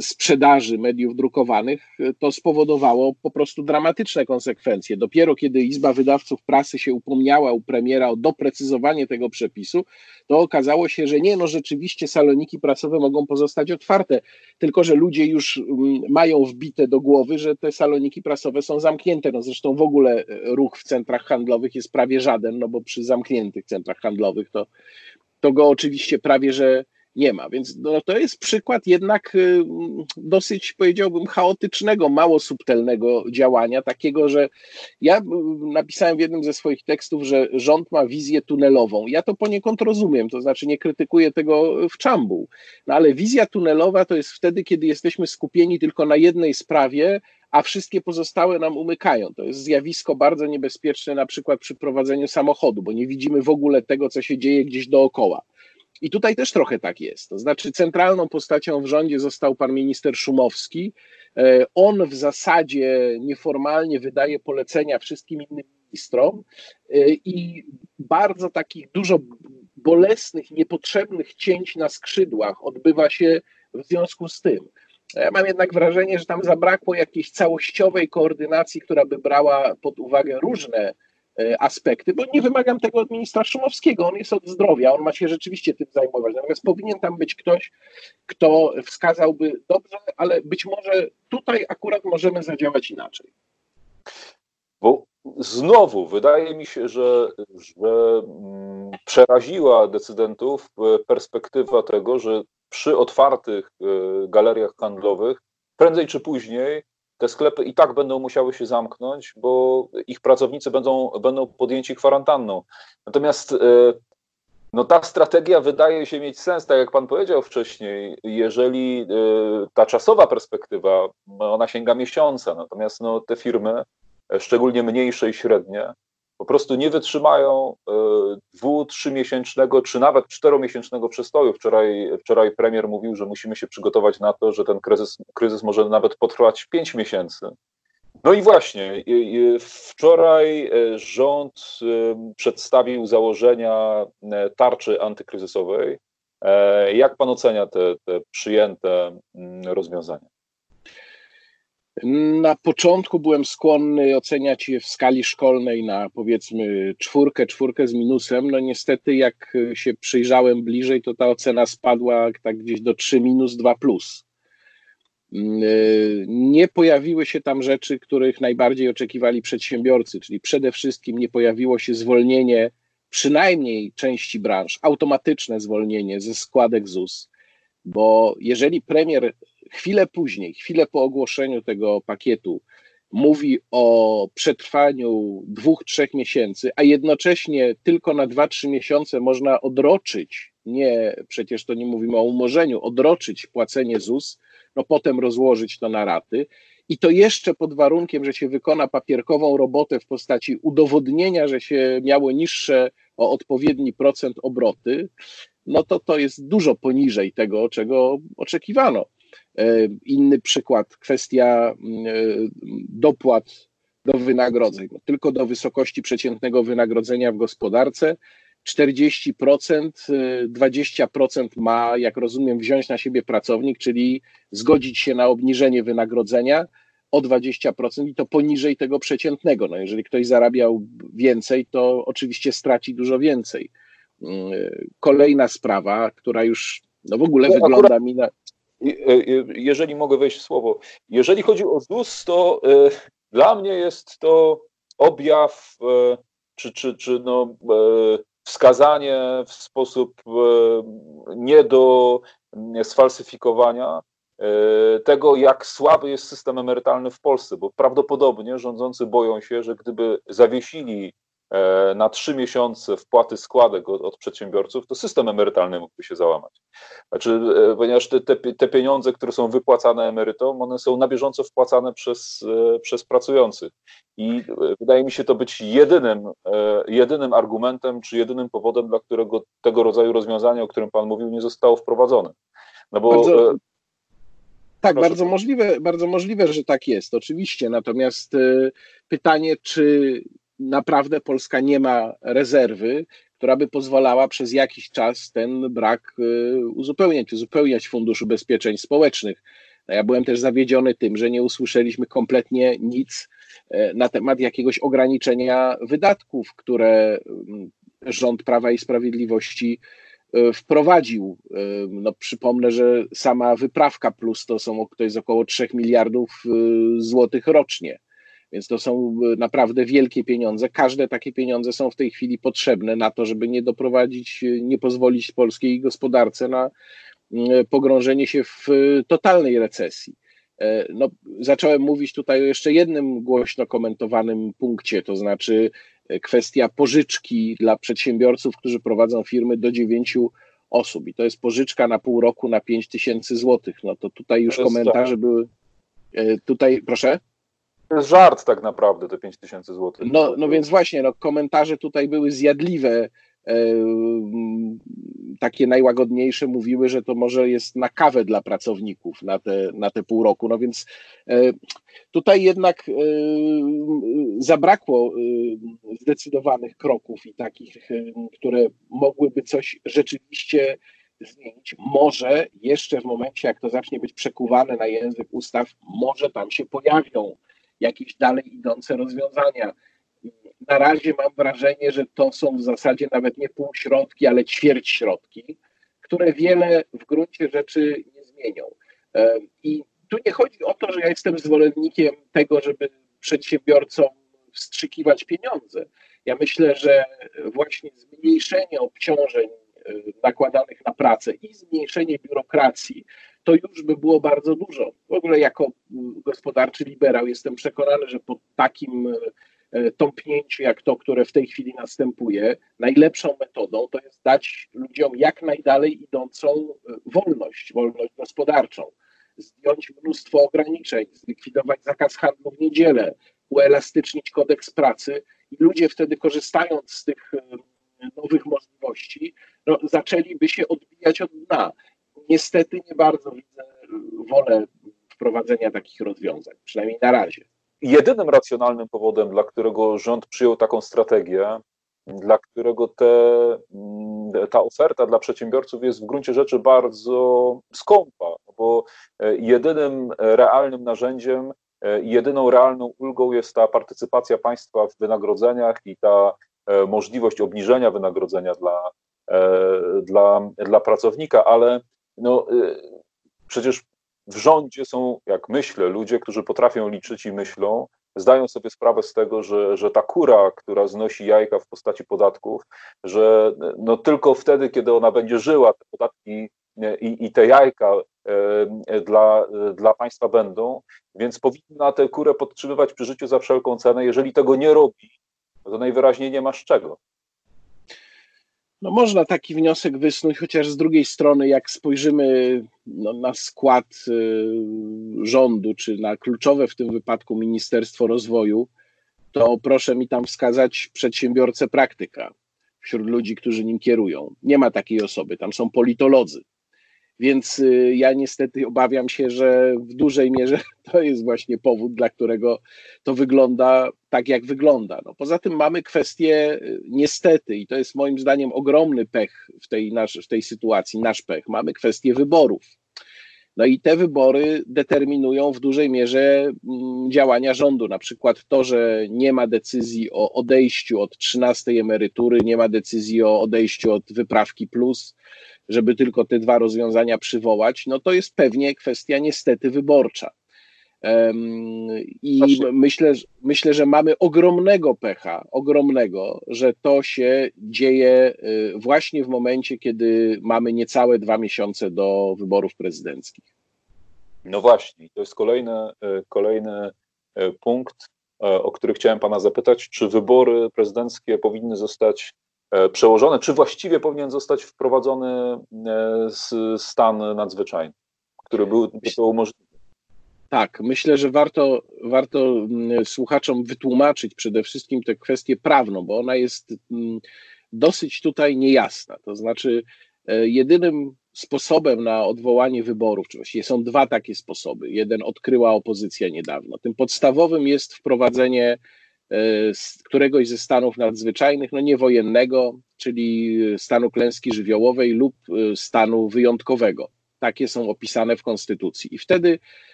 sprzedaży mediów drukowanych, e, to spowodowało po prostu dramatyczne konsekwencje. Dopiero kiedy Izba Wydawców Prasy się upomniała u premiera o doprecyzowanie tego przepisu, to okazało się, że nie, no rzeczywiście saloniki prasowe mogą pozostać otwarte, tylko że ludzie już mm, mają wbite do głowy, że te saloniki prasowe są zamknięte. No zresztą w ogóle e, ruch w centrach handlowych jest prawie żaden, no bo przy zamkniętych centrach handlowych to, to go oczywiście prawie że nie ma. Więc no, to jest przykład jednak y, dosyć, powiedziałbym, chaotycznego, mało subtelnego działania, takiego, że ja y, napisałem w jednym ze swoich tekstów, że rząd ma wizję tunelową. Ja to poniekąd rozumiem, to znaczy nie krytykuję tego w czambu, no ale wizja tunelowa to jest wtedy, kiedy jesteśmy skupieni tylko na jednej sprawie, a wszystkie pozostałe nam umykają. To jest zjawisko bardzo niebezpieczne na przykład przy prowadzeniu samochodu, bo nie widzimy w ogóle tego, co się dzieje gdzieś dookoła. I tutaj też trochę tak jest. To znaczy, centralną postacią w rządzie został pan minister Szumowski. E, on w zasadzie nieformalnie wydaje polecenia wszystkim innym ministrom e, i bardzo takich dużo bolesnych, niepotrzebnych cięć na skrzydłach odbywa się w związku z tym. Ja mam jednak wrażenie, że tam zabrakło jakiejś całościowej koordynacji, która by brała pod uwagę różne e, aspekty, bo nie wymagam tego od ministra Szumowskiego, on jest od zdrowia, on ma się rzeczywiście tym zajmować, natomiast powinien tam być ktoś, kto wskazałby dobrze, ale być może tutaj akurat możemy zadziałać inaczej. Bo znowu wydaje mi się, że, że mm, przeraziła decydentów e, perspektywa tego, że przy otwartych e, galeriach handlowych, prędzej czy później te sklepy i tak będą musiały się zamknąć, bo ich pracownicy będą, będą podjęci kwarantanną. Natomiast e, no ta strategia wydaje się mieć sens, tak jak pan powiedział wcześniej, jeżeli e, ta czasowa perspektywa, ona sięga miesiąca, natomiast no, te firmy, szczególnie mniejsze i średnie, po prostu nie wytrzymają e, dwu, trzymiesięcznego, czy nawet czteromiesięcznego przestoju. Wczoraj, wczoraj premier mówił, że musimy się przygotować na to, że ten kryzys, kryzys może nawet potrwać pięć miesięcy. No i właśnie, wczoraj e, rząd e, przedstawił założenia tarczy antykryzysowej. Jak pan ocenia te, te przyjęte mm, rozwiązania? Na początku byłem skłonny oceniać je w skali szkolnej na powiedzmy czwórkę, czwórkę z minusem. No niestety, jak się przyjrzałem bliżej, to ta ocena spadła tak gdzieś do 3 minus 2 plus. Nie pojawiły się tam rzeczy, których najbardziej oczekiwali przedsiębiorcy, czyli przede wszystkim nie pojawiło się zwolnienie przynajmniej części branż, automatyczne zwolnienie ze składek ZUS, bo jeżeli premier chwilę później, chwilę po ogłoszeniu tego pakietu, mówi o przetrwaniu dwóch, trzech miesięcy, a jednocześnie tylko na dwa, trzy miesiące można odroczyć, nie, przecież to nie mówimy o umorzeniu, odroczyć płacenie ZUS, no potem rozłożyć to na raty. I to jeszcze pod warunkiem, że się wykona papierkową robotę w postaci udowodnienia, że się miało niższe o odpowiedni procent obroty, no to to jest dużo poniżej tego, czego oczekiwano. E, inny przykład, kwestia mm, e, dopłat do wynagrodzeń. Tylko do wysokości przeciętnego wynagrodzenia w gospodarce 40%, 20% e, ma, jak rozumiem, wziąć na siebie pracownik, czyli zgodzić się na obniżenie wynagrodzenia o 20% i to poniżej tego przeciętnego. No jeżeli ktoś zarabiał więcej, to oczywiście straci dużo więcej. Mm, kolejna sprawa, która już no w ogóle no, wygląda mi na jeżeli mogę wejść w słowo, jeżeli chodzi o ZUS, to e, dla mnie jest to objaw, czy, czy, czy no, wskazanie w sposób nie do sfalsyfikowania tego, jak słaby jest system emerytalny w Polsce, bo prawdopodobnie rządzący boją się, że gdyby zawiesili E, na trzy miesiące wpłaty składek od, od, przedsiębiorców, to system emerytalny mógłby się załamać. Znaczy, e, ponieważ te, te, te, pieniądze, które są wypłacane emerytom, one są na bieżąco wpłacane przez, e, przez pracujących. I wydaje mi się to być jedynym, jedynym argumentem, czy jedynym powodem, dla którego tego rodzaju rozwiązanie, o którym Pan mówił, nie zostało wprowadzone. No bo. Bardzo... Tak, bardzo możliwe, bardzo możliwe, że tak jest, oczywiście. Natomiast pytanie, czy naprawdę Polska nie ma rezerwy, która by pozwalała przez jakiś czas ten brak y, uzupełniać, uzupełniać Fundusz Ubezpieczeń Społecznych. No ja byłem też zawiedziony tym, że nie usłyszeliśmy kompletnie nic e, na temat jakiegoś ograniczenia wydatków, które mm, rząd Prawa i Sprawiedliwości e, wprowadził. E, no, przypomnę, że sama wyprawka plus to, są, to jest około 3 miliardów złotych rocznie. Więc to są naprawdę wielkie pieniądze. Każde takie pieniądze są w tej chwili potrzebne na to, żeby nie doprowadzić, nie pozwolić polskiej gospodarce na pogrążenie się w totalnej recesji. E, no, zacząłem mówić tutaj o jeszcze jednym głośno komentowanym punkcie, to znaczy e, kwestia pożyczki dla przedsiębiorców, którzy prowadzą firmy do dziewięciu osób. I to jest pożyczka na pół roku na 5 tysięcy złotych. No to tutaj już komentarze były. E, tutaj, proszę. To jest żart tak naprawdę, te 5 tysięcy złotych. No, no więc właśnie, no, komentarze tutaj były zjadliwe takie najłagodniejsze mówiły, że to może jest na kawę dla pracowników na te, na te pół roku. No więc e, tutaj jednak e, zabrakło e, zdecydowanych kroków i takich, które mogłyby coś rzeczywiście zmienić. Może jeszcze w momencie, jak to zacznie być przekuwane na język ustaw, może tam się pojawią jakieś dalej idące rozwiązania na razie mam wrażenie, że to są w zasadzie nawet nie półśrodki, ale ćwierć środki, które wiele w gruncie rzeczy nie zmienią. I tu nie chodzi o to, że ja jestem zwolennikiem tego, żeby przedsiębiorcom wstrzykiwać pieniądze. Ja myślę, że właśnie zmniejszenie obciążeń nakładanych na pracę i zmniejszenie biurokracji, to już by było bardzo dużo. W ogóle jako gospodarczy liberał jestem przekonany, że po takim E, tąpnięciu jak to, które w tej chwili następuje, najlepszą metodą to jest dać ludziom jak najdalej idącą e, wolność, wolność gospodarczą, zdjąć mnóstwo ograniczeń, zlikwidować zakaz handlu w niedzielę, uelastycznić kodeks pracy i ludzie wtedy korzystając z tych e, nowych możliwości, no, zaczęliby się odbijać od dna. Niestety nie bardzo widzę wolę wprowadzenia takich rozwiązań, przynajmniej na razie jedynym racjonalnym powodem, dla którego rząd przyjął taką strategię, dla którego te, mm, ta oferta dla przedsiębiorców jest w gruncie rzeczy bardzo skąpa, bo e, jedynym realnym narzędziem, e, jedyną realną ulgą jest ta partycypacja państwa w wynagrodzeniach i ta e, możliwość obniżenia wynagrodzenia dla, dla, dla pracownika, ale no, przecież w rządzie są, jak myślę, ludzie, którzy potrafią liczyć i myślą, zdają sobie sprawę z tego, że, że ta kura, która znosi jajka w postaci podatków, że no tylko wtedy, kiedy ona będzie żyła, te podatki i, i te jajka e, dla, dla państwa będą, więc powinna tę kurę podtrzymywać przy życiu za wszelką cenę. Jeżeli tego nie robi, to najwyraźniej nie ma z czego. No można taki wniosek wysnuć, chociaż z drugiej strony, jak spojrzymy no, na skład y, rządu, czy na kluczowe w tym wypadku Ministerstwo Rozwoju, to proszę mi tam wskazać przedsiębiorcę praktyka wśród ludzi, którzy nim kierują. Nie ma takiej osoby, tam są politolodzy. Więc y, ja niestety obawiam się, że w dużej mierze to jest właśnie powód, dla którego to wygląda tak, jak wygląda. No, poza tym mamy kwestię y, niestety, i to jest moim zdaniem ogromny pech w tej, nasz, w tej sytuacji, nasz pech, mamy kwestię wyborów. No i te wybory determinują w dużej mierze mm, działania rządu. Na przykład to, że nie ma decyzji o odejściu od 13 emerytury, nie ma decyzji o odejściu od wyprawki plus, żeby tylko te dwa rozwiązania przywołać, no to jest pewnie kwestia niestety wyborcza. I myślę, myślę, że mamy ogromnego pecha, ogromnego, że to się dzieje y, właśnie w momencie, kiedy mamy niecałe dwa miesiące do wyborów prezydenckich. No właśnie, to jest kolejny, y, kolejny y, punkt, o który chciałem Pana zapytać. Czy wybory prezydenckie powinny zostać przełożone, czy właściwie powinien zostać wprowadzony e, stan nadzwyczajny, który był to umożliwiony. Tak, myślę, że warto, warto mm, słuchaczom wytłumaczyć przede wszystkim tę kwestię prawną, bo ona jest mm, dosyć tutaj niejasna. To znaczy, e, jedynym sposobem na odwołanie wyborów, czy właściwie są dwa takie sposoby. Jeden odkryła opozycja niedawno. Tym podstawowym jest wprowadzenie E, z któregoś ze stanów nadzwyczajnych, no nie wojennego, czyli stanu klęski żywiołowej lub e, stanu wyjątkowego. Takie są opisane w Konstytucji. I wtedy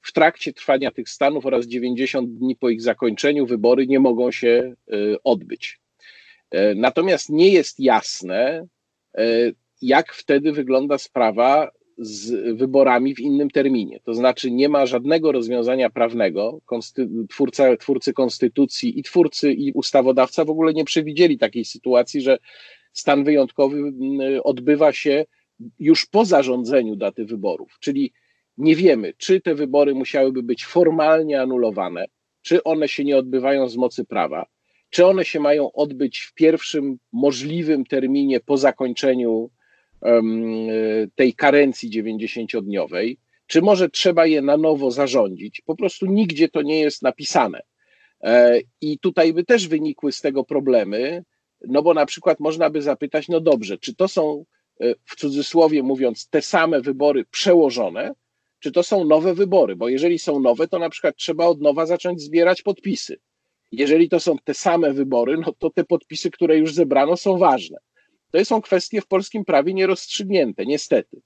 w trakcie trwania tych stanów oraz 90 dni po ich zakończeniu wybory nie mogą się e, odbyć. Natomiast nie jest jasne, jak wtedy wygląda sprawa z wyborami w innym terminie. To znaczy nie ma żadnego rozwiązania prawnego. Twórca, twórcy konstytucji i twórcy i ustawodawca w ogóle nie przewidzieli takiej sytuacji, że stan wyjątkowy odbywa się już po zarządzeniu daty wyborów. Czyli nie wiemy, czy te wybory musiałyby być formalnie anulowane, czy one się nie odbywają z mocy prawa, czy one się mają odbyć w pierwszym możliwym terminie po zakończeniu tej karencji 90-dniowej, czy może trzeba je na nowo zarządzić. Po prostu nigdzie to nie jest napisane. E, I tutaj by też wynikły z tego problemy, no bo na przykład można by zapytać, no dobrze, czy to są e, w cudzysłowie mówiąc te same wybory przełożone, czy to są nowe wybory? Bo jeżeli są nowe, to na przykład trzeba od nowa zacząć zbierać podpisy. Jeżeli to są te same wybory, no to te podpisy, które już zebrano, są ważne. To są kwestie w polskim prawie nierozstrzygnięte, niestety.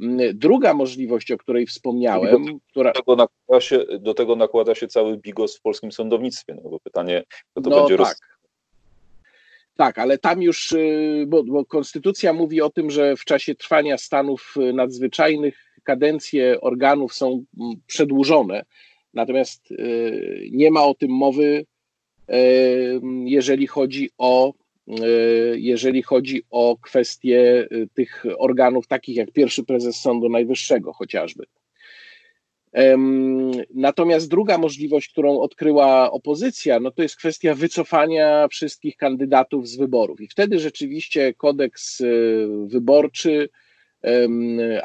Mm, druga możliwość, o której wspomniałem, do, która. Tego, nakłada się, do tego nakłada się cały bigos w polskim sądownictwie. No bo pytanie, kto to no będzie tak. Roz... Tak, ale tam już, y, bo, bo konstytucja mówi o tym, że w czasie trwania stanów nadzwyczajnych kadencje organów są mm, przedłużone, natomiast y, nie ma o tym mowy, y, jeżeli chodzi o jeżeli chodzi o kwestie tych organów, takich jak pierwszy prezes Sądu Najwyższego chociażby. Natomiast druga możliwość, którą odkryła opozycja, no to jest kwestia wycofania wszystkich kandydatów z wyborów. I wtedy rzeczywiście kodeks y, wyborczy,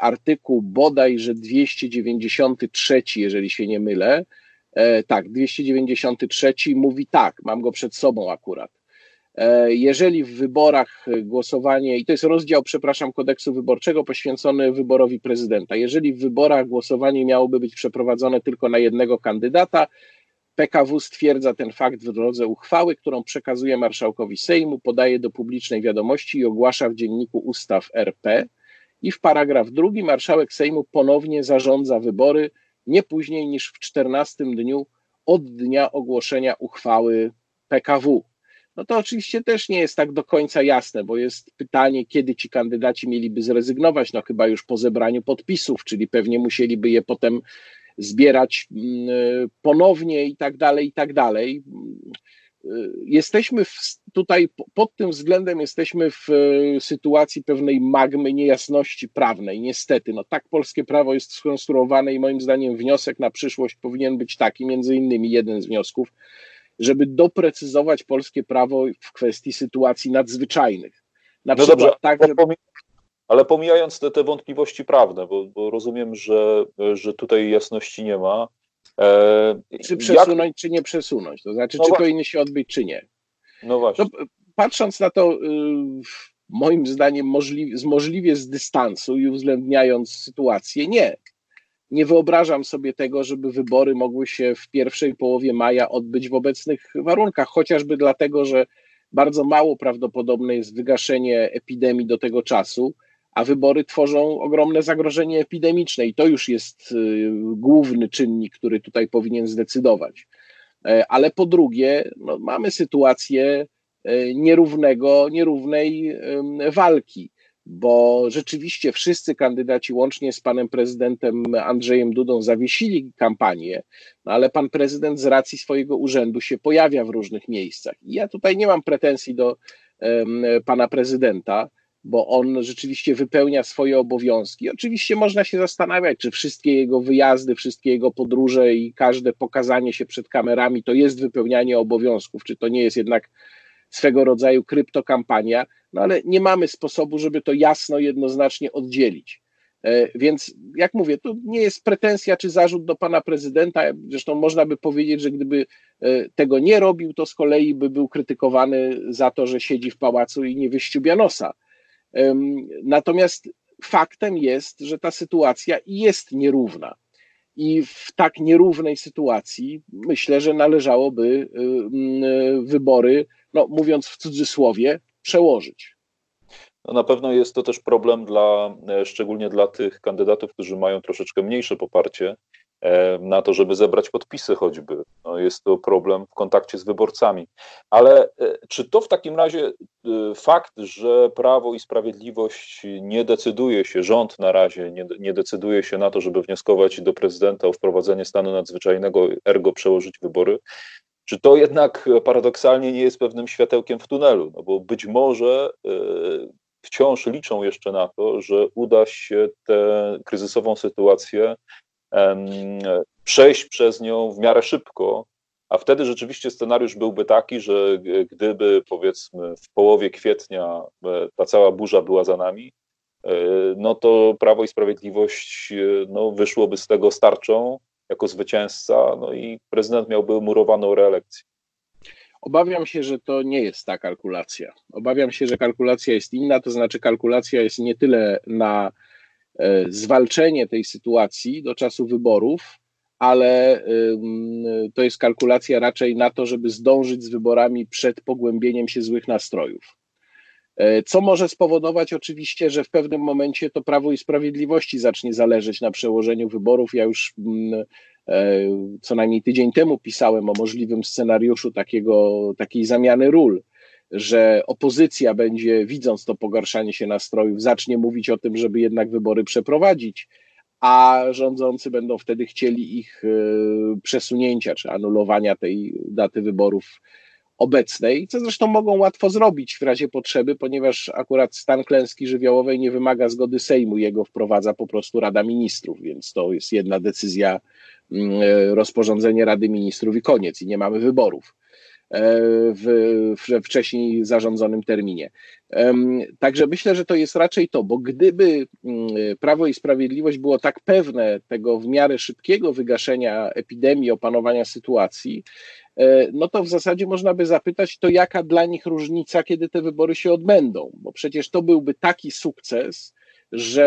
artykuł bodajże 293, jeżeli się nie mylę, e, tak, 293 mówi tak, mam go przed sobą akurat. E, jeżeli w wyborach głosowanie, i to jest rozdział, przepraszam, kodeksu wyborczego poświęcony wyborowi prezydenta, jeżeli w wyborach głosowanie miałoby być przeprowadzone tylko na jednego kandydata, PKW stwierdza ten fakt w drodze uchwały, którą przekazuje marszałkowi Sejmu, podaje do publicznej wiadomości i ogłasza w dzienniku ustaw RP. I w paragraf drugi marszałek Sejmu ponownie zarządza wybory nie później niż w 14 dniu od dnia ogłoszenia uchwały PKW no to oczywiście też nie jest tak do końca jasne, bo jest pytanie, kiedy ci kandydaci mieliby zrezygnować, no chyba już po zebraniu podpisów, czyli pewnie musieliby je potem zbierać mm, ponownie i tak dalej, i tak dalej. Jesteśmy w, tutaj pod tym względem jesteśmy w e, sytuacji pewnej magmy niejasności prawnej. Niestety, no tak polskie prawo jest skonstruowane i moim zdaniem wniosek na przyszłość powinien być taki, między innymi jeden z wniosków, żeby doprecyzować polskie prawo w kwestii sytuacji nadzwyczajnych. Na no dobrze, tak, że... ale pomijając te, te wątpliwości prawne, bo, bo, rozumiem, że, że tutaj jasności nie ma. E, czy przesunąć, jak... czy nie przesunąć? To znaczy, no czy właśnie. powinny się odbyć, czy nie? No właśnie. No, patrząc na to, y, moim zdaniem, możliwie, możliwie z dystansu i uwzględniając sytuację, nie nie wyobrażam sobie tego, żeby wybory mogły się w pierwszej połowie maja odbyć w obecnych warunkach, chociażby dlatego, że bardzo mało prawdopodobne jest wygaszenie epidemii do tego czasu, a wybory tworzą ogromne zagrożenie epidemiczne i to już jest y, główny czynnik, który tutaj powinien zdecydować. E, ale po drugie, no, mamy sytuację e, nierównego, nierównej walki bo rzeczywiście wszyscy kandydaci, łącznie z panem prezydentem Andrzejem Dudą, zawiesili kampanię, no ale pan prezydent z racji swojego urzędu się pojawia w różnych miejscach. I ja tutaj nie mam pretensji do um, pana prezydenta, bo on rzeczywiście wypełnia swoje obowiązki. Oczywiście można się zastanawiać, czy wszystkie jego wyjazdy, wszystkie jego podróże i każde pokazanie się przed kamerami to jest wypełnianie obowiązków, czy to nie jest jednak swego rodzaju kryptokampania, no ale nie mamy sposobu, żeby to jasno, jednoznacznie oddzielić. E, więc, jak mówię, to nie jest pretensja czy zarzut do pana prezydenta. Zresztą można by powiedzieć, że gdyby e, tego nie robił, to z kolei by był krytykowany za to, że siedzi w pałacu i nie wyściubia nosa. Natomiast faktem jest, że ta sytuacja jest nierówna. I w tak nierównej sytuacji myślę, że należałoby wybory, no mówiąc w cudzysłowie, przełożyć. No na pewno jest to też problem dla, e, szczególnie dla tych kandydatów, którzy mają troszeczkę mniejsze poparcie na to, żeby zebrać podpisy choćby. No jest to problem w kontakcie z wyborcami. Ale czy to w takim razie fakt, że Prawo i Sprawiedliwość nie decyduje się, rząd na razie nie, nie decyduje się na to, żeby wnioskować do prezydenta o wprowadzenie stanu nadzwyczajnego, ergo przełożyć wybory, czy to jednak paradoksalnie nie jest pewnym światełkiem w tunelu? No bo być może wciąż liczą jeszcze na to, że uda się tę kryzysową sytuację przejść przez nią w miarę szybko, a wtedy rzeczywiście scenariusz byłby taki, że gdyby powiedzmy w połowie kwietnia e, ta cała burza była za nami, e, no to Prawo i Sprawiedliwość e, no, wyszłoby z tego starczą jako zwycięzca, no i prezydent miałby murowaną reelekcję. Obawiam się, że to nie jest ta kalkulacja. Obawiam się, że kalkulacja jest inna, to znaczy kalkulacja jest nie tyle na e, zwalczenie tej sytuacji do czasu wyborów, ale to jest kalkulacja raczej na to, żeby zdążyć z wyborami przed pogłębieniem się złych nastrojów. E, co może spowodować oczywiście, że w pewnym momencie to Prawo i Sprawiedliwości zacznie zależeć na przełożeniu wyborów. Ja już E, co najmniej tydzień temu pisałem o możliwym scenariuszu takiego, takiej zamiany ról, że opozycja będzie, widząc to pogarszanie się nastrojów, zacznie mówić o tym, żeby jednak wybory przeprowadzić, a rządzący będą wtedy chcieli ich e, przesunięcia czy anulowania tej daty wyborów obecnej, co zresztą mogą łatwo zrobić w razie potrzeby, ponieważ akurat stan klęski żywiołowej nie wymaga zgody Sejmu, jego wprowadza po prostu Rada Ministrów, więc to jest jedna decyzja Mm, rozporządzenie Rady Ministrów i koniec, i nie mamy wyborów e, w wcześniej zarządzonym terminie. Także myślę, że to jest raczej to, bo gdyby mm, Prawo i Sprawiedliwość było tak pewne tego w miarę szybkiego wygaszenia epidemii, opanowania sytuacji, e, no to w zasadzie można by zapytać, to jaka dla nich różnica, kiedy te wybory się odbędą, bo przecież to byłby taki sukces, że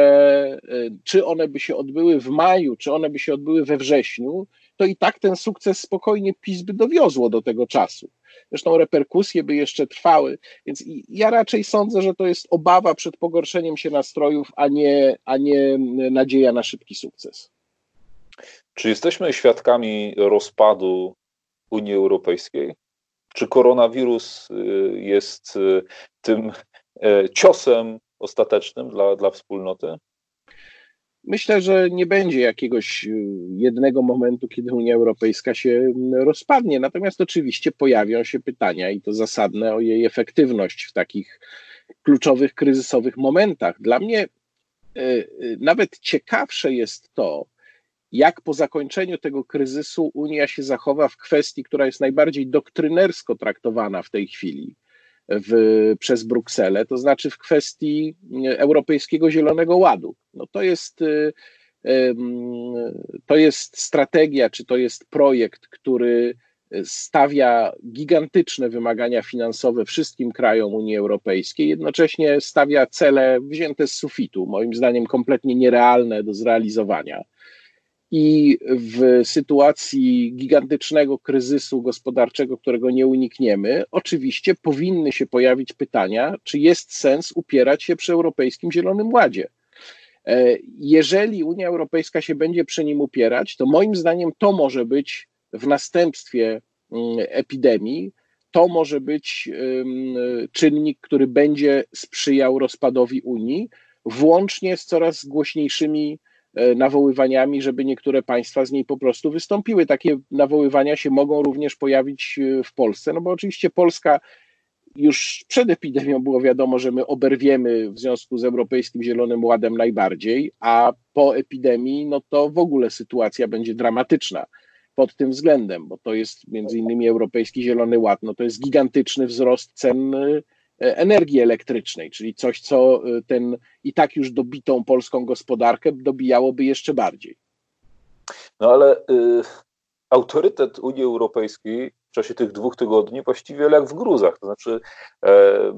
e, czy one by się odbyły w maju, czy one by się odbyły we wrześniu, to i tak ten sukces spokojnie PiS by dowiozło do tego czasu. Zresztą reperkusje by jeszcze trwały, więc ja raczej sądzę, że to jest obawa przed pogorszeniem się nastrojów, a nie, a nie nadzieja na szybki sukces. Czy jesteśmy świadkami rozpadu Unii Europejskiej? Czy koronawirus y, jest y, tym e, ciosem ostatecznym dla, dla wspólnoty? Myślę, że nie będzie jakiegoś y, jednego momentu, kiedy Unia Europejska się mm, rozpadnie. Natomiast oczywiście pojawią się pytania i to zasadne o jej efektywność w takich kluczowych, kryzysowych momentach. Dla mnie y, y, nawet ciekawsze jest to, jak po zakończeniu tego kryzysu Unia się zachowa w kwestii, która jest najbardziej doktrynersko traktowana w tej chwili w, przez Brukselę, to znaczy w kwestii Europejskiego Zielonego Ładu. No to jest y, to jest strategia, czy to jest projekt, który stawia gigantyczne wymagania finansowe wszystkim krajom Unii Europejskiej, jednocześnie stawia cele wzięte z sufitu, moim zdaniem kompletnie nierealne do zrealizowania. I w sytuacji gigantycznego kryzysu gospodarczego, którego nie unikniemy, oczywiście powinny się pojawić pytania, czy jest sens upierać się przy Europejskim Zielonym Ładzie. E, jeżeli Unia Europejska się będzie przy nim upierać, to moim zdaniem to może być w następstwie mm, epidemii, to może być czynnik, który będzie sprzyjał rozpadowi Unii, włącznie z coraz głośniejszymi nawoływaniami, żeby niektóre państwa z niej po prostu wystąpiły. Takie nawoływania się mogą również pojawić e, w Polsce, no bo oczywiście Polska już przed epidemią było wiadomo, że my oberwiemy w związku z Europejskim Zielonym Ładem najbardziej, a po epidemii, no to w ogóle sytuacja będzie dramatyczna pod tym względem, bo to jest między innymi Europejski Zielony Ład, no to jest gigantyczny wzrost cen e, E, energii elektrycznej, czyli coś, co e, ten i tak już dobitą polską gospodarkę dobijałoby jeszcze bardziej. No ale y, autorytet Unii Europejskiej w czasie tych dwóch tygodni właściwie jak w gruzach. To znaczy, e, e,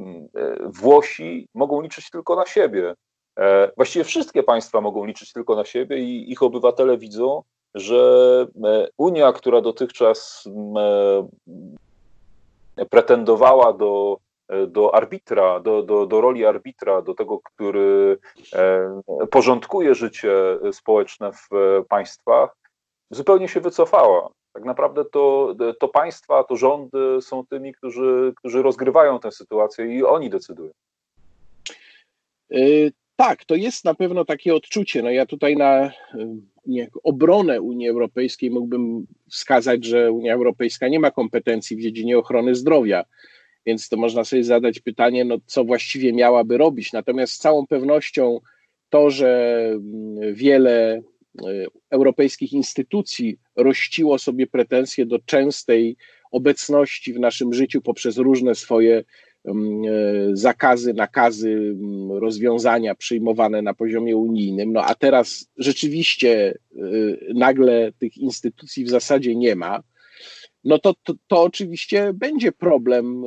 Włosi mogą liczyć tylko na siebie. E, właściwie wszystkie państwa mogą liczyć tylko na siebie i ich obywatele widzą, że e, Unia, która dotychczas pretendowała do E, do arbitra, do, do, do roli arbitra, do tego, który e, porządkuje życie społeczne w państwach, zupełnie się wycofała. Tak naprawdę to, to państwa, to rządy są tymi, którzy, którzy rozgrywają tę sytuację i oni decydują. Tak, to jest na pewno takie odczucie. No ja tutaj na nie, obronę Unii Europejskiej mógłbym wskazać, że Unia Europejska nie ma kompetencji w dziedzinie ochrony zdrowia, więc to można sobie zadać pytanie, no, co właściwie miałaby robić. Natomiast z całą pewnością to, że mm, wiele y, europejskich instytucji rościło sobie pretensje do częstej obecności w naszym życiu poprzez różne swoje mm, y, zakazy, nakazy, mm, rozwiązania przyjmowane na poziomie unijnym. No a teraz rzeczywiście y, nagle tych instytucji w zasadzie nie ma no to, to, to oczywiście będzie problem,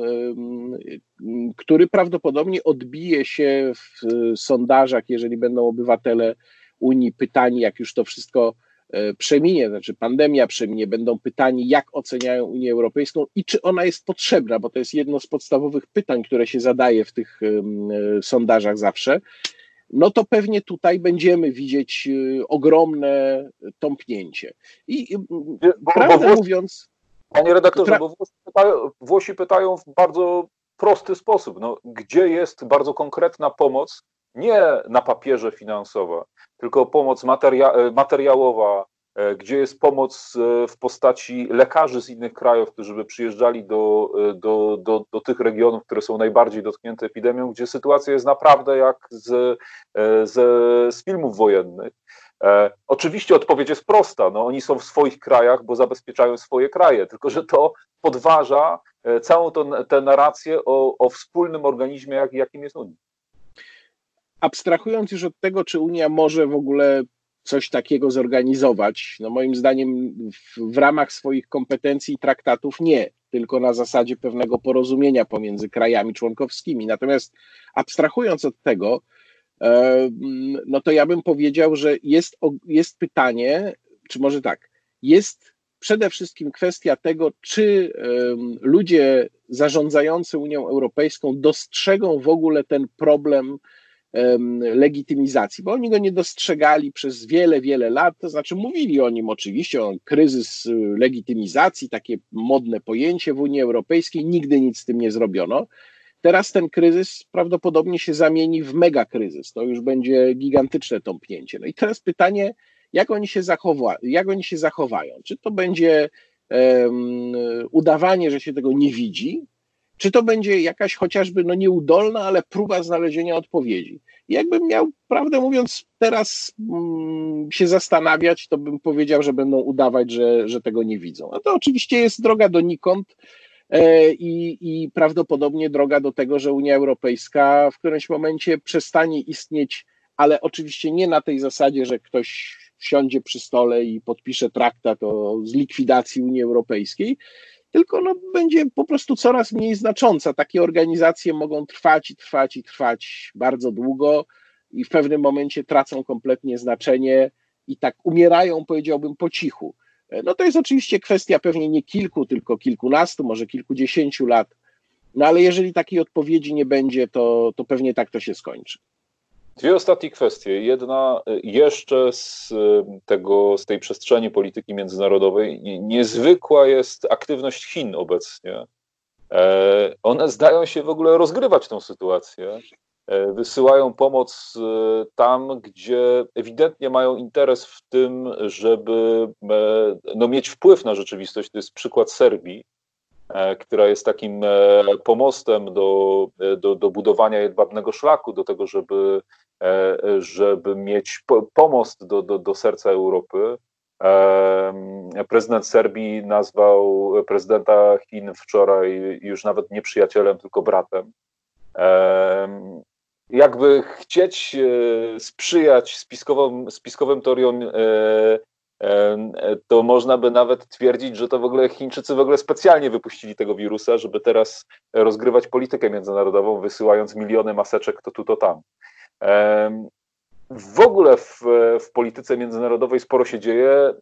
który prawdopodobnie odbije się w sondażach, jeżeli będą obywatele Unii pytani, jak już to wszystko e, przeminie, znaczy pandemia przeminie, będą pytani, jak oceniają Unię Europejską i czy ona jest potrzebna, bo to jest jedno z podstawowych pytań, które się zadaje w tych e, sondażach zawsze. No to pewnie tutaj będziemy widzieć e, ogromne tąpnięcie. I prawdę mówiąc. Panie redaktorze, bo Włosi pytają, Włosi pytają w bardzo prosty sposób, no, gdzie jest bardzo konkretna pomoc, nie na papierze finansowa, tylko pomoc materia e, materiałowa, e, gdzie jest pomoc e, w postaci lekarzy z innych krajów, którzy by przyjeżdżali do, do, do, do tych regionów, które są najbardziej dotknięte epidemią, gdzie sytuacja jest naprawdę jak z, z, z filmów wojennych. E, oczywiście odpowiedź jest prosta. No, oni są w swoich krajach, bo zabezpieczają swoje kraje, tylko że to podważa e, całą tę narrację o, o wspólnym organizmie, jak, jakim jest Unia. Abstrahując już od tego, czy Unia może w ogóle coś takiego zorganizować, no moim zdaniem w, w ramach swoich kompetencji i traktatów nie, tylko na zasadzie pewnego porozumienia pomiędzy krajami członkowskimi. Natomiast abstrahując od tego, no to ja bym powiedział, że jest, jest pytanie, czy może tak, jest przede wszystkim kwestia tego, czy ludzie zarządzający Unią Europejską dostrzegą w ogóle ten problem legitymizacji, bo oni go nie dostrzegali przez wiele, wiele lat, to znaczy mówili o nim oczywiście, o kryzys y, legitymizacji, takie modne pojęcie w Unii Europejskiej, nigdy nic z tym nie zrobiono. Teraz ten kryzys prawdopodobnie się zamieni w megakryzys. To już będzie gigantyczne tąpnięcie. No i teraz pytanie, jak oni się, zachowa, jak oni się zachowają? Czy to będzie um, udawanie, że się tego nie widzi, czy to będzie jakaś chociażby no nieudolna, ale próba znalezienia odpowiedzi. Jakbym miał, prawdę mówiąc, teraz um, się zastanawiać, to bym powiedział, że będą udawać, że, że tego nie widzą. A to oczywiście jest droga donikąd. E, i, i prawdopodobnie droga do tego, że Unia Europejska w którymś momencie przestanie istnieć, ale oczywiście nie na tej zasadzie, że ktoś wsiądzie przy stole i podpisze traktat o zlikwidacji Unii Europejskiej, tylko no, będzie po prostu coraz mniej znacząca. Takie organizacje mogą trwać i trwać i trwać bardzo długo i w pewnym momencie tracą kompletnie znaczenie i tak umierają, powiedziałbym, po cichu. No to jest oczywiście kwestia pewnie nie kilku, tylko kilkunastu, może kilkudziesięciu lat. No ale jeżeli takiej odpowiedzi nie będzie, to, to pewnie tak to się skończy. Dwie ostatnie kwestie. Jedna e, jeszcze z, e, tego, z tej przestrzeni polityki międzynarodowej. Niezwykła jest aktywność Chin obecnie. E, one zdają się w ogóle rozgrywać tę sytuację. E, wysyłają pomoc e, tam, gdzie ewidentnie mają interes w tym, żeby e, no, mieć wpływ na rzeczywistość. To jest przykład Serbii, która jest takim pomostem do, do, do budowania jedwabnego szlaku, do tego, żeby, żeby mieć pomost do, do, do serca Europy. Prezydent Serbii nazwał prezydenta Chin wczoraj już nawet nie przyjacielem, tylko bratem jakby chcieć e, sprzyjać spiskowym, spiskowym teoriom, e, e, to można by nawet twierdzić, że to w ogóle Chińczycy w ogóle specjalnie wypuścili tego wirusa, żeby teraz rozgrywać politykę międzynarodową, wysyłając miliony maseczek to tu, to tam. W ogóle w, w, polityce międzynarodowej sporo się dzieje.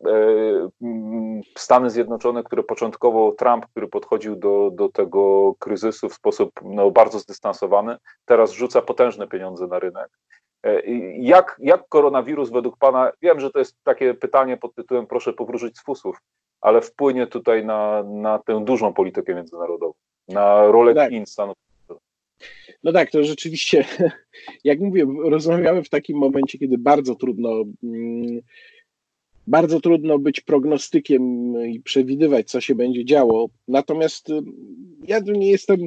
E, Stany Zjednoczone, które początkowo Trump, który podchodził do, do tego kryzysu w sposób no, bardzo zdystansowany, teraz rzuca potężne pieniądze na rynek. Jak, jak koronawirus według Pana, wiem, że to jest takie pytanie pod tytułem proszę powrócić z fusów, ale wpłynie tutaj na, na tę dużą politykę międzynarodową, na rolę tak. Chin, Stanów no tak, to rzeczywiście, jak mówię, rozmawiamy w takim momencie, kiedy bardzo trudno, mm, bardzo trudno być prognostykiem i przewidywać, co się będzie działo. Natomiast y, ja nie jestem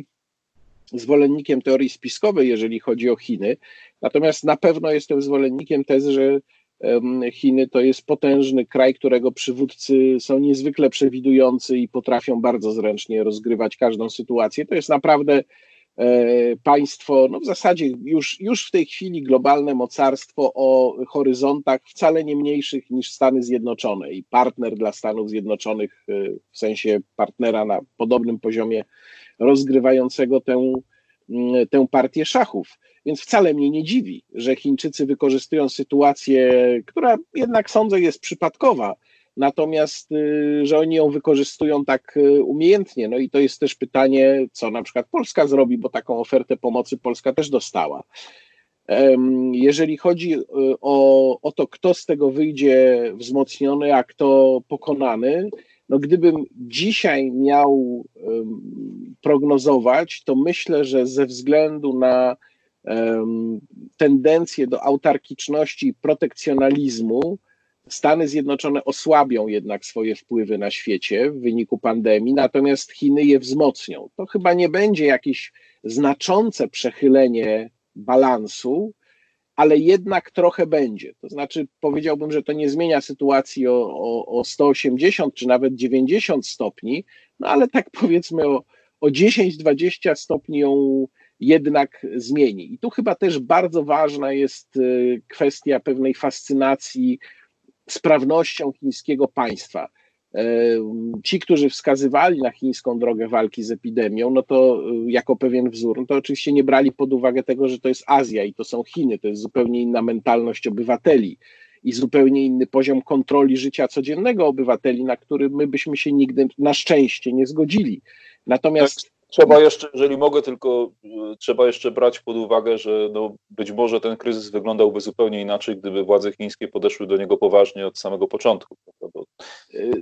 zwolennikiem teorii spiskowej, jeżeli chodzi o Chiny. Natomiast na pewno jestem zwolennikiem tezy, że Chiny to jest potężny kraj, którego przywódcy są niezwykle przewidujący i potrafią bardzo zręcznie rozgrywać każdą sytuację. To jest naprawdę państwo, no w zasadzie już, już w tej chwili globalne mocarstwo o horyzontach wcale nie mniejszych niż Stany Zjednoczone i partner dla Stanów Zjednoczonych e, w sensie partnera na podobnym poziomie rozgrywającego tę, tę partię szachów. Więc wcale mnie nie dziwi, że Chińczycy wykorzystują sytuację, która jednak sądzę jest przypadkowa, natomiast y, że oni ją wykorzystują tak y, umiejętnie. No i to jest też pytanie, co na przykład Polska zrobi, bo taką ofertę pomocy Polska też dostała. Jeżeli chodzi y, o, o to, kto z tego wyjdzie wzmocniony, a kto pokonany, no gdybym dzisiaj miał prognozować, to myślę, że ze względu na tendencję do autarkiczności i protekcjonalizmu, Stany Zjednoczone osłabią jednak swoje wpływy na świecie w wyniku pandemii, natomiast Chiny je wzmocnią. To chyba nie będzie jakieś znaczące przechylenie balansu, ale jednak trochę będzie. To znaczy, powiedziałbym, że to nie zmienia sytuacji o, o, o 180 czy nawet 90 stopni, no ale tak powiedzmy o, o 10-20 stopni ją jednak zmieni. I tu chyba też bardzo ważna jest y, kwestia pewnej fascynacji sprawnością chińskiego państwa. E, ci, którzy wskazywali na chińską drogę walki z epidemią, no to e, jako pewien wzór, no to oczywiście nie brali pod uwagę tego, że to jest Azja i to są Chiny, to jest zupełnie inna mentalność obywateli i zupełnie inny poziom kontroli życia codziennego obywateli, na który my byśmy się nigdy na szczęście nie zgodzili. Natomiast Trzeba jeszcze, jeżeli mogę, tylko e, trzeba jeszcze brać pod uwagę, że no, być może ten kryzys wyglądałby zupełnie inaczej, gdyby władze chińskie podeszły do niego poważnie od samego początku. Bo,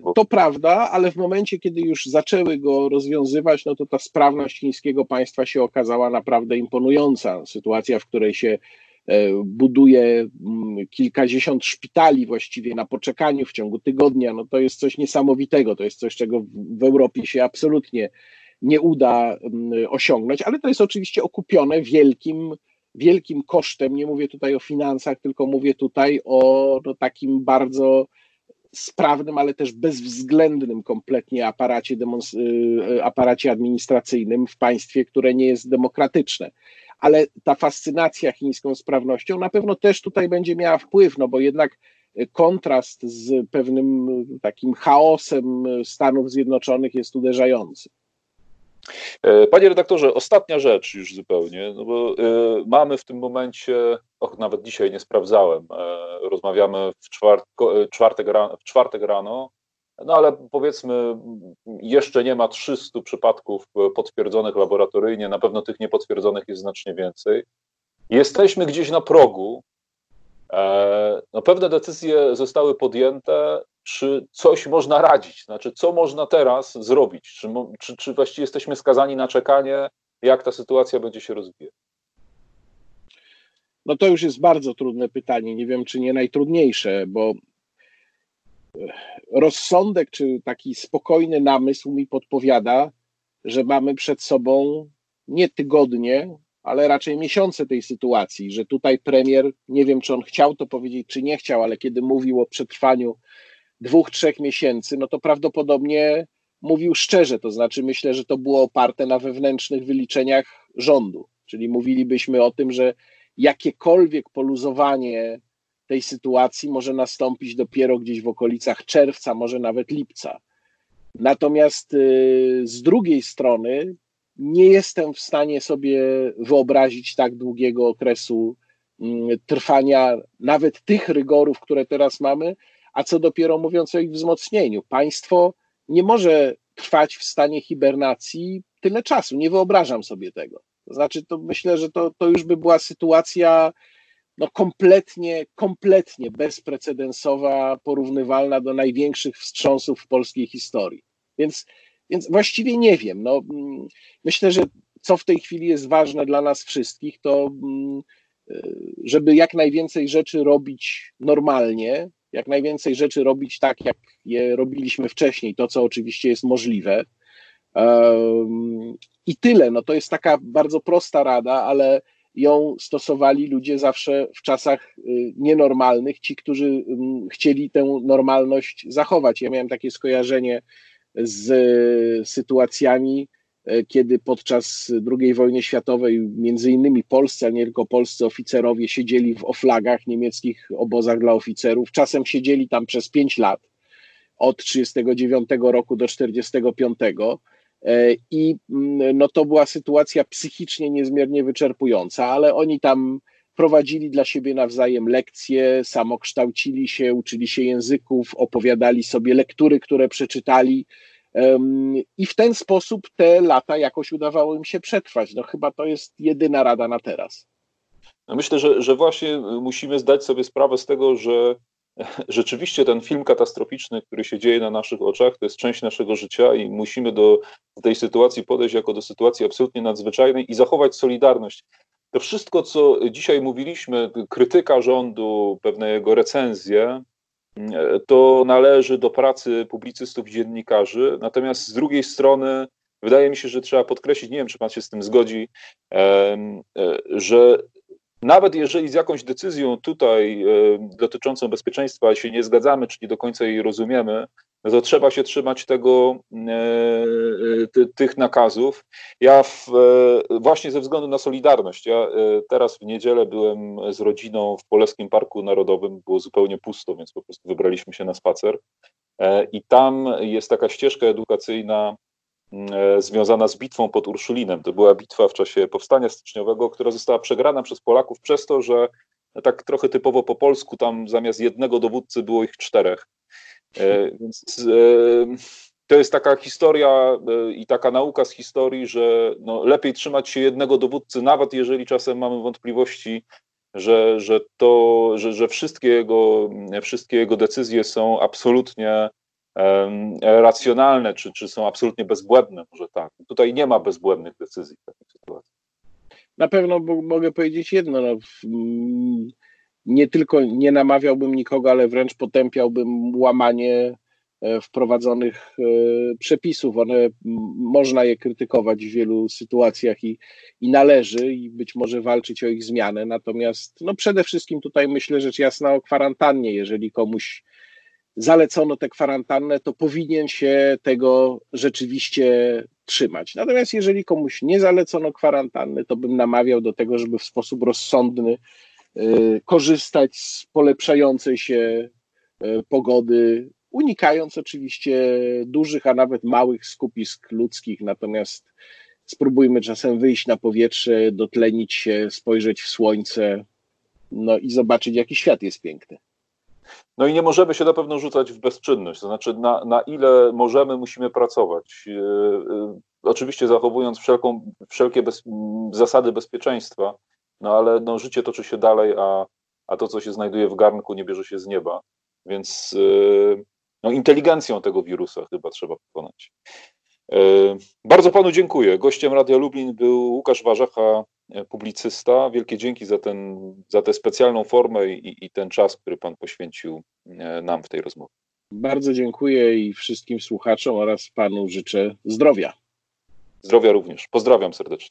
bo... To prawda, ale w momencie, kiedy już zaczęły go rozwiązywać, no to ta sprawność chińskiego państwa się okazała naprawdę imponująca. Sytuacja, w której się e, buduje mm, kilkadziesiąt szpitali właściwie na poczekaniu w ciągu tygodnia, no to jest coś niesamowitego. To jest coś, czego w Europie się absolutnie nie uda mm, osiągnąć, ale to jest oczywiście okupione wielkim, wielkim kosztem. Nie mówię tutaj o finansach, tylko mówię tutaj o no, takim bardzo sprawnym, ale też bezwzględnym kompletnie aparacie, y, aparacie administracyjnym w państwie, które nie jest demokratyczne. Ale ta fascynacja chińską sprawnością na pewno też tutaj będzie miała wpływ, no bo jednak kontrast z pewnym takim chaosem Stanów Zjednoczonych jest uderzający. E, panie redaktorze, ostatnia rzecz już zupełnie, no bo y, mamy w tym momencie, och, nawet dzisiaj nie sprawdzałem, y, rozmawiamy w, czwartek rano, w czwartek rano, no ale powiedzmy, jeszcze nie ma 300 przypadków potwierdzonych laboratoryjnie, na pewno tych niepotwierdzonych jest znacznie więcej. Jesteśmy gdzieś na progu. No, pewne decyzje zostały podjęte, czy coś można radzić? Znaczy, co można teraz zrobić? Czy, czy, czy właściwie jesteśmy skazani na czekanie, jak ta sytuacja będzie się rozwijać? No to już jest bardzo trudne pytanie. Nie wiem, czy nie najtrudniejsze, bo rozsądek czy taki spokojny namysł mi podpowiada, że mamy przed sobą nie tygodnie, ale raczej miesiące tej sytuacji, że tutaj premier, nie wiem czy on chciał to powiedzieć, czy nie chciał, ale kiedy mówił o przetrwaniu dwóch, trzech miesięcy, no to prawdopodobnie mówił szczerze, to znaczy myślę, że to było oparte na wewnętrznych wyliczeniach rządu, czyli mówilibyśmy o tym, że jakiekolwiek poluzowanie tej sytuacji może nastąpić dopiero gdzieś w okolicach czerwca, może nawet lipca. Natomiast y, z drugiej strony nie jestem w stanie sobie wyobrazić tak długiego okresu mm, trwania nawet tych rygorów, które teraz mamy, a co dopiero mówiąc o ich wzmocnieniu. Państwo nie może trwać w stanie hibernacji tyle czasu. Nie wyobrażam sobie tego. To znaczy, to myślę, że to, to już by była sytuacja no kompletnie, kompletnie bezprecedensowa, porównywalna do największych wstrząsów w polskiej historii. Więc, więc właściwie nie wiem. No, mm, myślę, że co w tej chwili jest ważne dla nas wszystkich, to mm, żeby jak najwięcej rzeczy robić normalnie, jak najwięcej rzeczy robić tak, jak je robiliśmy wcześniej, to co oczywiście jest możliwe. I tyle. No to jest taka bardzo prosta rada, ale ją stosowali ludzie zawsze w czasach y, nienormalnych, ci, którzy chcieli tę normalność zachować. Ja miałem takie skojarzenie z sytuacjami, e, kiedy podczas II wojny światowej między innymi polscy, a nie tylko polscy oficerowie siedzieli w oflagach, niemieckich obozach dla oficerów. Czasem siedzieli tam przez pięć lat, od 1939 roku do 1945 E, I mm, no to była sytuacja psychicznie niezmiernie wyczerpująca, ale oni tam prowadzili dla siebie nawzajem lekcje, samokształcili się, uczyli się języków, opowiadali sobie lektury, które przeczytali. I w ten sposób te lata jakoś udawało im się przetrwać. No chyba to jest jedyna rada na teraz. No myślę, że, że właśnie musimy zdać sobie sprawę z tego, że rzeczywiście ten film katastroficzny, który się dzieje na naszych oczach, to jest część naszego życia i musimy do tej sytuacji podejść jako do sytuacji absolutnie nadzwyczajnej i zachować solidarność. To wszystko, co dzisiaj mówiliśmy, krytyka rządu, pewne jego recenzje, to należy do pracy publicystów i dziennikarzy. Natomiast z drugiej strony, wydaje mi się, że trzeba podkreślić, nie wiem, czy pan się z tym zgodzi, że nawet jeżeli z jakąś decyzją tutaj e, dotyczącą bezpieczeństwa się nie zgadzamy, czy nie do końca jej rozumiemy, to trzeba się trzymać tego, e, ty, tych nakazów. Ja w, e, właśnie ze względu na Solidarność, ja teraz w niedzielę byłem z rodziną w Polskim Parku Narodowym, było zupełnie pusto, więc po prostu wybraliśmy się na spacer. I tam jest taka ścieżka edukacyjna E, związana z bitwą pod Urszulinem. To była bitwa w czasie powstania styczniowego, która została przegrana przez Polaków przez to, że tak trochę typowo po polsku tam zamiast jednego dowódcy było ich czterech. E, więc e, to jest taka historia i taka nauka z historii, że no, lepiej trzymać się jednego dowódcy, nawet jeżeli czasem mamy wątpliwości, że, że, to, że, że wszystkie, jego, wszystkie jego decyzje są absolutnie racjonalne, czy, czy są absolutnie bezbłędne, może tak. Tutaj nie ma bezbłędnych decyzji w takiej sytuacji. Na pewno mogę powiedzieć jedno, no, nie tylko nie namawiałbym nikogo, ale wręcz potępiałbym łamanie e, wprowadzonych e, przepisów. One można je krytykować w wielu sytuacjach i, i należy i być może walczyć o ich zmianę. Natomiast no przede wszystkim tutaj myślę rzecz jasna o kwarantannie. Jeżeli komuś zalecono tę kwarantannę, to powinien się tego rzeczywiście trzymać. Natomiast jeżeli komuś nie zalecono kwarantanny, to bym namawiał do tego, żeby w sposób rozsądny korzystać z polepszającej się y, pogody, unikając oczywiście dużych, a nawet małych skupisk ludzkich. Natomiast spróbujmy czasem wyjść na powietrze, dotlenić się, spojrzeć w słońce, no i zobaczyć, jaki świat jest piękny. No i nie możemy się na pewno rzucać w bezczynność, to znaczy na, na ile możemy, musimy pracować. Yy, yy, oczywiście zachowując wszelką, wszelkie bez, zasady bezpieczeństwa, no ale no, życie toczy się dalej, a, a to, co się znajduje w garnku, nie bierze się z nieba. Więc yy, no, inteligencją tego wirusa chyba trzeba pokonać. Bardzo panu dziękuję. Gościem Radia Lublin był Łukasz Warzecha, E, publicysta. Wielkie dzięki za, ten, za tę specjalną formę i, i ten czas, który Pan poświęcił e, nam w tej rozmowie. Bardzo dziękuję i wszystkim słuchaczom oraz Panu życzę zdrowia. Zdrowia również. Pozdrawiam serdecznie.